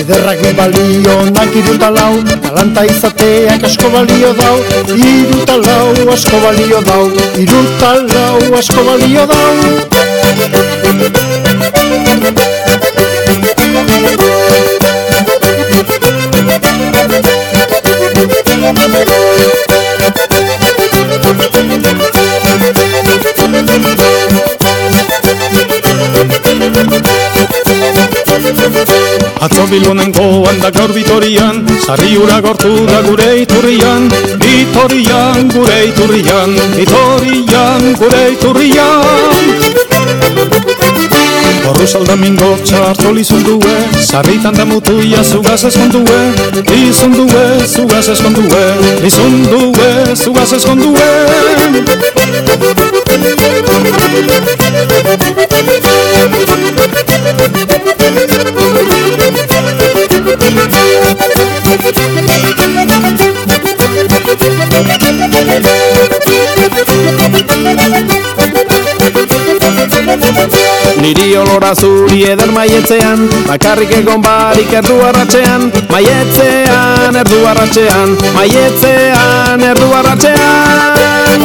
Ederrak be balio nak iruta lau Talanta izateak asko balio dau. Iruta lau asko balio dau Iruta lau asko balio dau Atzo bilbonenko handa gaur bitorian Sarri ura gortu da gure iturrian Bitorian gure iturrian Bitorian gure iturrian saldamingo txarto lizundue Sarritan da mutuia zugaz eskondue Lizundue, zugaz eskondue Lizundue, zugaz eskondue Niri olora zuri eder maietzean Bakarrik egon barik erdu arratxean Maietzean, erdu arratxean Maietzean, erdu arratxean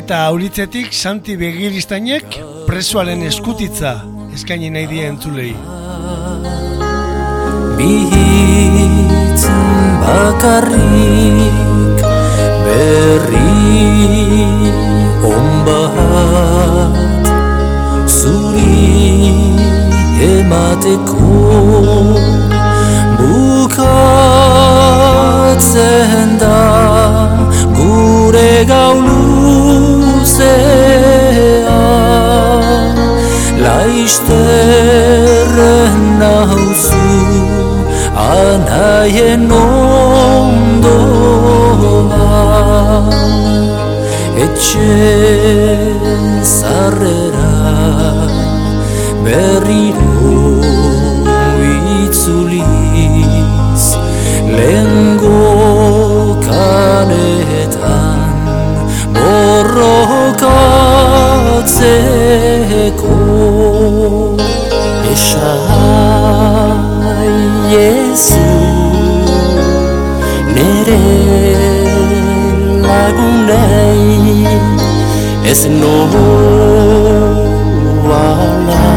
Eta auritzetik Santi Begiristainek presoaren eskutitza eskaini nahi die entzulei. Bihitzen bakarrik berri onbat zuri emateko bukatzen da gure gauluzea laizterren nauzu anaien ondoa etxe zarrera berriro itzuliz. Lengo kaletan borrokatzeko Esaiezu nere lagunei. Ez noala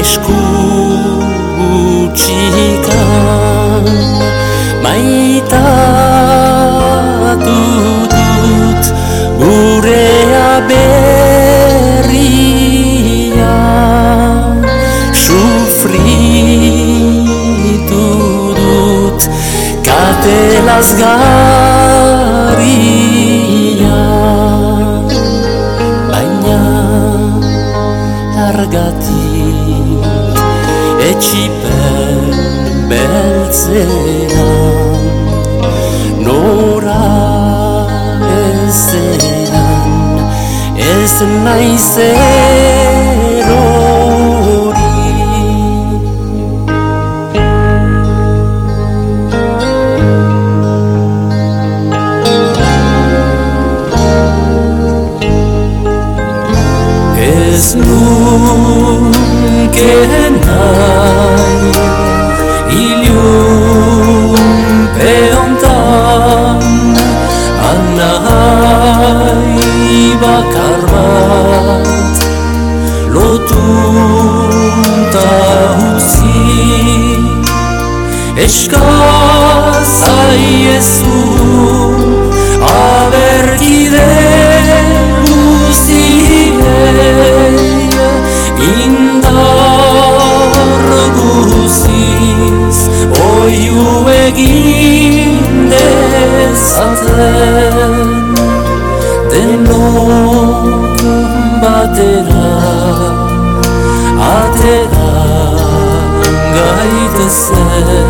eskutxikan maitatu dut gurea berria. Sufritu dut katelaz garia beltzean nora ezean ez naiz erori Ez eskazaizu aberkide guziei indar guziz oiu egin dezaten denok batera atera gaitezen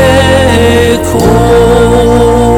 Atera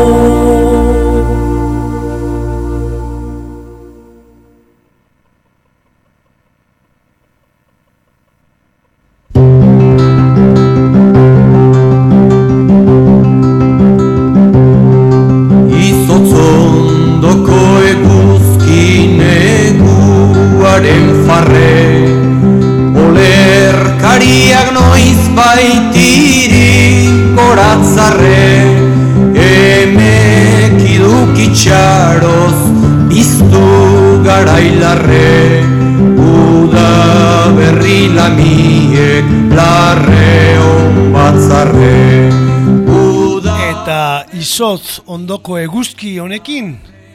izotz ondoko eguzki honekin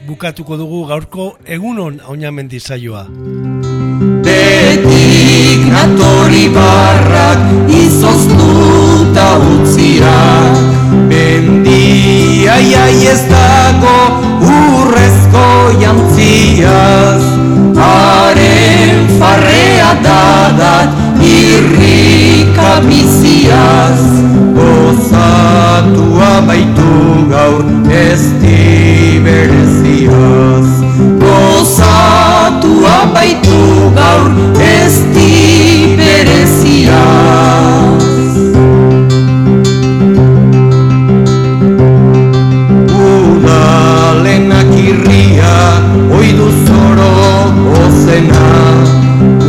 bukatuko dugu gaurko egunon aunamendi saioa. Betik natori barrak izoztuta utziak Mendia iai ez dago urrezko jantziaz. Haren farrea dadat irrika biziaz Gozatua baitu gaur ez bereziaz Gozatua baitu gaur ez bereziaz Udalenak irria oidu zoro ozena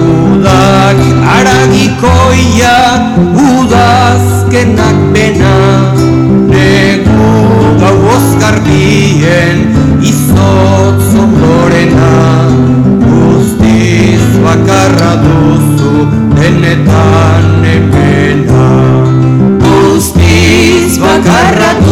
Udak aragikoia udazkenak ozgarbien izotz ondorena Guztiz bakarra duzu denetan emena Guztiz bakarra duzu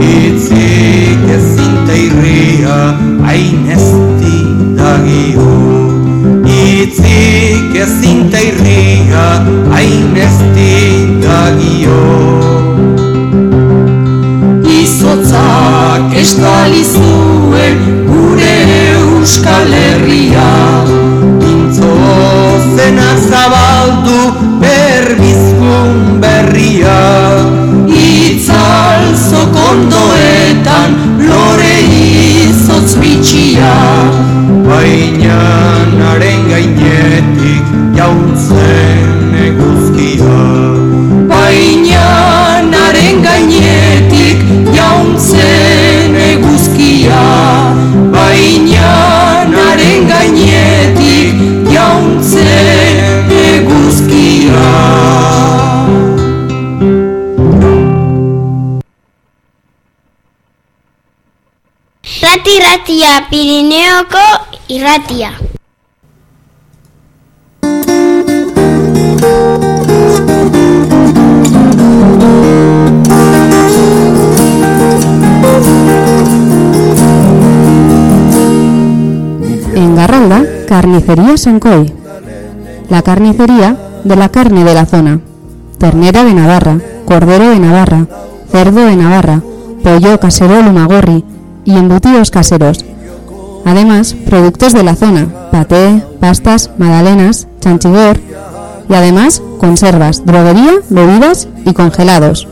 Itzik ezinte irria, ez dagio Itzik ezinte irria, ez dagio Izotzak estali ratia Pirineoko irratia. En Garralda, Carnicería Sancoy. La carnicería de la carne de la zona. Ternera de Navarra, cordero de Navarra, cerdo de Navarra, pollo casero lumagorri y embutidos caseros. Además, productos de la zona, paté, pastas, magdalenas, chanchigor y además conservas, droguería, bebidas y congelados.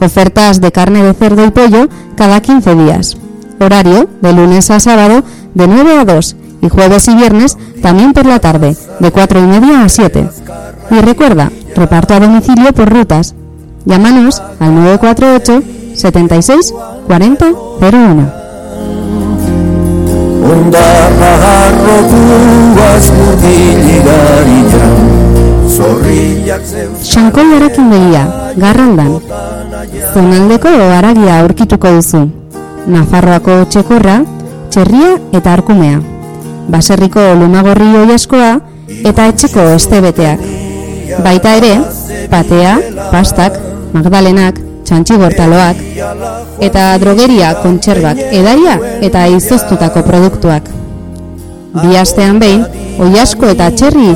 Ofertas de carne de cerdo y pollo cada 15 días. Horario de lunes a sábado de 9 a 2 y jueves y viernes también por la tarde de 4 y media a 7. Y recuerda, reparto a domicilio por rutas. Llámanos al 948 76 40 01. Ondarra harrokuaz mutilidarian Zorriak zeus Sankoi harakin begia, garraldan. Zonaldeko haragia aurkituko duzu. Nafarroako txekorra, txerria eta arkumea. Baserriko lumagorri oiaskoa eta etxeko estebeteak. Baita ere, patea, pastak, magdalenak, txantxigortaloak, eta drogeria kontserbak edaria eta izoztutako produktuak. Bi astean behin, oiasko eta txerri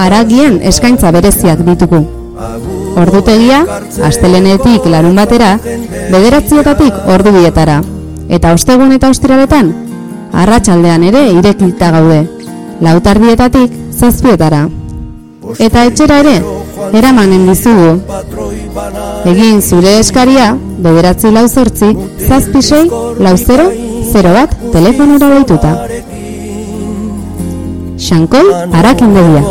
aragian eskaintza bereziak ditugu. Ordutegia, astelenetik larun batera, bederatzietatik ordu bietara. Eta ostegun eta ostiraletan, arratsaldean ere irekita gaude. Lautardietatik zazpietara. Eta etxera ere, eramanen dizugu. Egin zure eskaria, bederatzi lau zortzi, zazpi sei, lau zero, zero bat, telefonora baituta. Xankoi, harakin begia.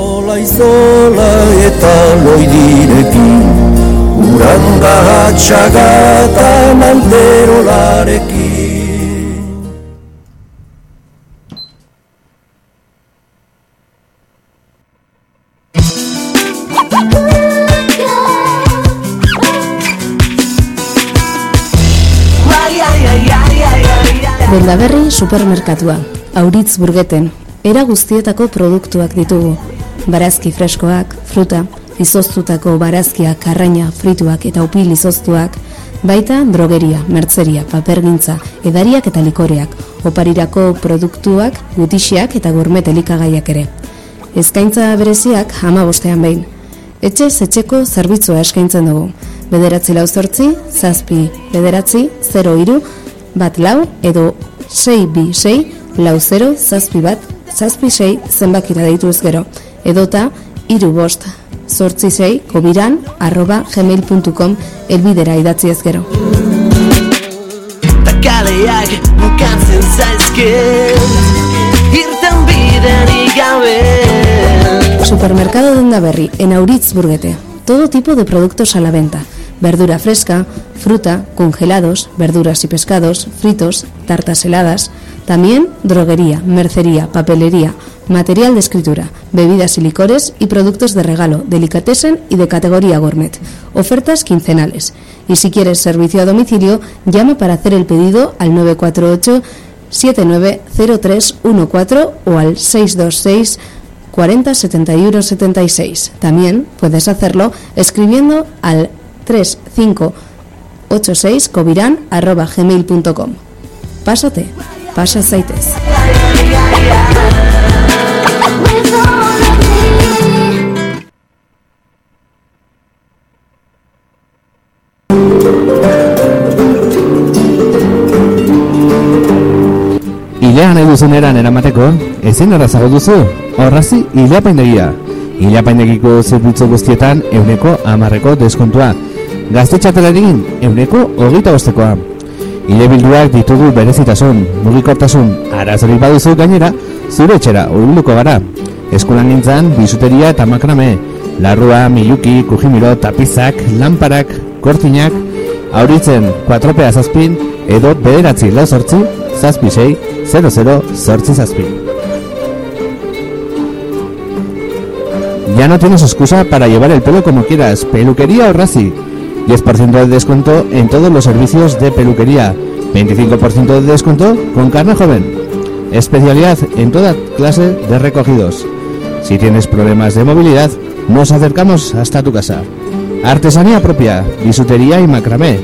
Eta loidirekin Uranga atxagata manterolarekin supermerkatua, auritz burgeten, era guztietako produktuak ditugu. Barazki freskoak, fruta, izoztutako barazkiak, karraina, frituak eta upil izoztuak, baita drogeria, mertzeria, papergintza, edariak eta likoreak, oparirako produktuak, gutixiak eta gourmet elikagaiak ere. Eskaintza bereziak hama bostean behin. Etxe etxeko zerbitzua eskaintzen dugu. Bederatzi lau zortzi, zazpi, bederatzi, 0 iru, bat lau edo 6 bi 6 lau 0 zazpi bat zazpi 6 zenbakira deitu ez gero edota iru bost zortzi 6 kobiran arroba gmail.com elbidera idatzi ez gero Ta kaleak bukatzen zaizkit Irten biderik gabe Supermercado Denda Berri, en Auritz Burguete. Todo tipo de productos a la venta. Verdura fresca, fruta, congelados, verduras y pescados, fritos, tartas heladas. También droguería, mercería, papelería, material de escritura, bebidas y licores y productos de regalo, delicatessen y de categoría gourmet. Ofertas quincenales. Y si quieres servicio a domicilio, llama para hacer el pedido al 948 790314 o al 626 40 71 76. También puedes hacerlo escribiendo al 3586 covirán arroba gmail.com. Pásate, pasa zaitez. Ilea nahi duzen eran eramateko, ezin arrazago duzu, horrazi Ilea paindegia. Ilea paindegiko zerbitzu guztietan euneko amarreko deskontua. Gaztetxatelarin euneko hogeita bostekoa. Ile bilduak ditugu berezitasun, mugikortasun, arazori baduzu gainera, zure etxera urbilduko gara. Eskulan nintzen, bisuteria eta makrame, larrua, miluki, kujimiro, tapizak, lamparak, kortinak, auritzen, kuatropea zazpin, edo bederatzi lau sortzi, zazpi sei, 00 sortzi zazpi. Ya no tienes excusa para llevar el pelo como quieras. Peluquería o Rasi. 10% de descuento en todos los servicios de peluquería. 25% de descuento con carne joven. Especialidad en toda clase de recogidos. Si tienes problemas de movilidad, nos acercamos hasta tu casa. Artesanía propia, bisutería y macramé.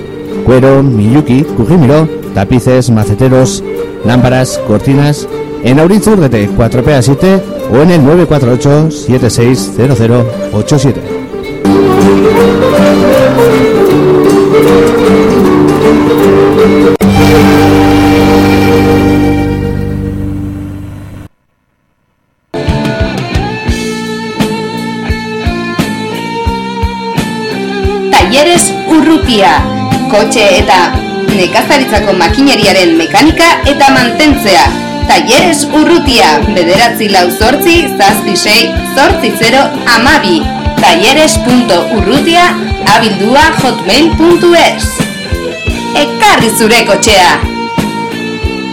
Cuero, miyuki, kujimiro, tapices, maceteros, lámparas, cortinas. En Auritz Urdete 4PA7 o en el 948 760087. Urrutia, kotxe eta nekazaritzako makineriaren mekanika eta mantentzea. Talleres Urrutia, bederatzi lau zortzi, zazpi sei, zortzi zero, amabi. Talleres.urrutia, abildua hotmail.es ekarri zure kotxea.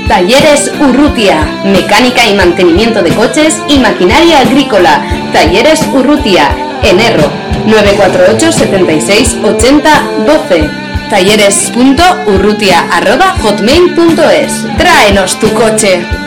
Talleres Urrutia, mecánica y mantenimiento de coches y maquinaria agrícola. Talleres Urrutia, en Erro, 948 76 80 12. Talleres.urrutia.hotmail.es Tráenos tu coche.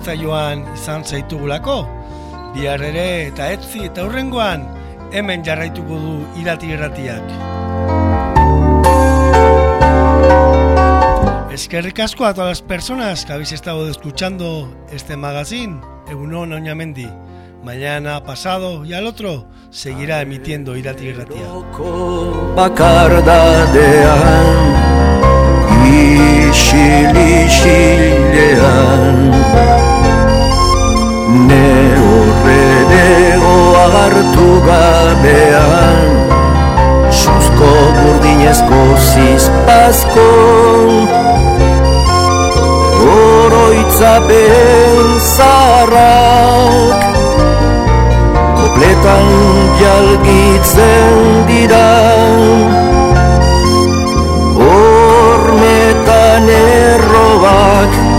Irratzaioan izan zaitugulako. Bihar ere eta etzi eta hurrengoan, hemen jarraituko du irati irratiak. Eskerrik asko a todas las personas que habéis estado escuchando este magazine, Egunon Oñamendi. Mañana, pasado y al otro seguirá emitiendo Irati Irratia. bakardadean Isil-isilean Ne horredego hartu gabean. Suzko burdinezko zizpazko Oroitzapen zaharrak Kopletan jalgitzen dira. Hormetan errobak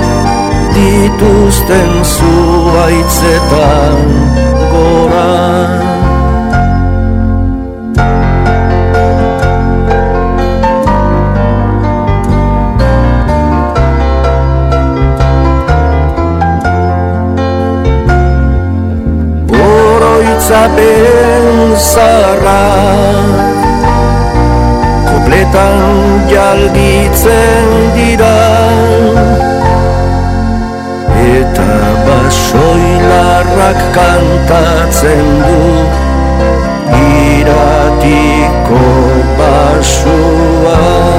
dituzten zuaitzetan gora Oroitzapen zarra Kopletan jalgitzen dira soilarrak kantatzen du iratiko basuan.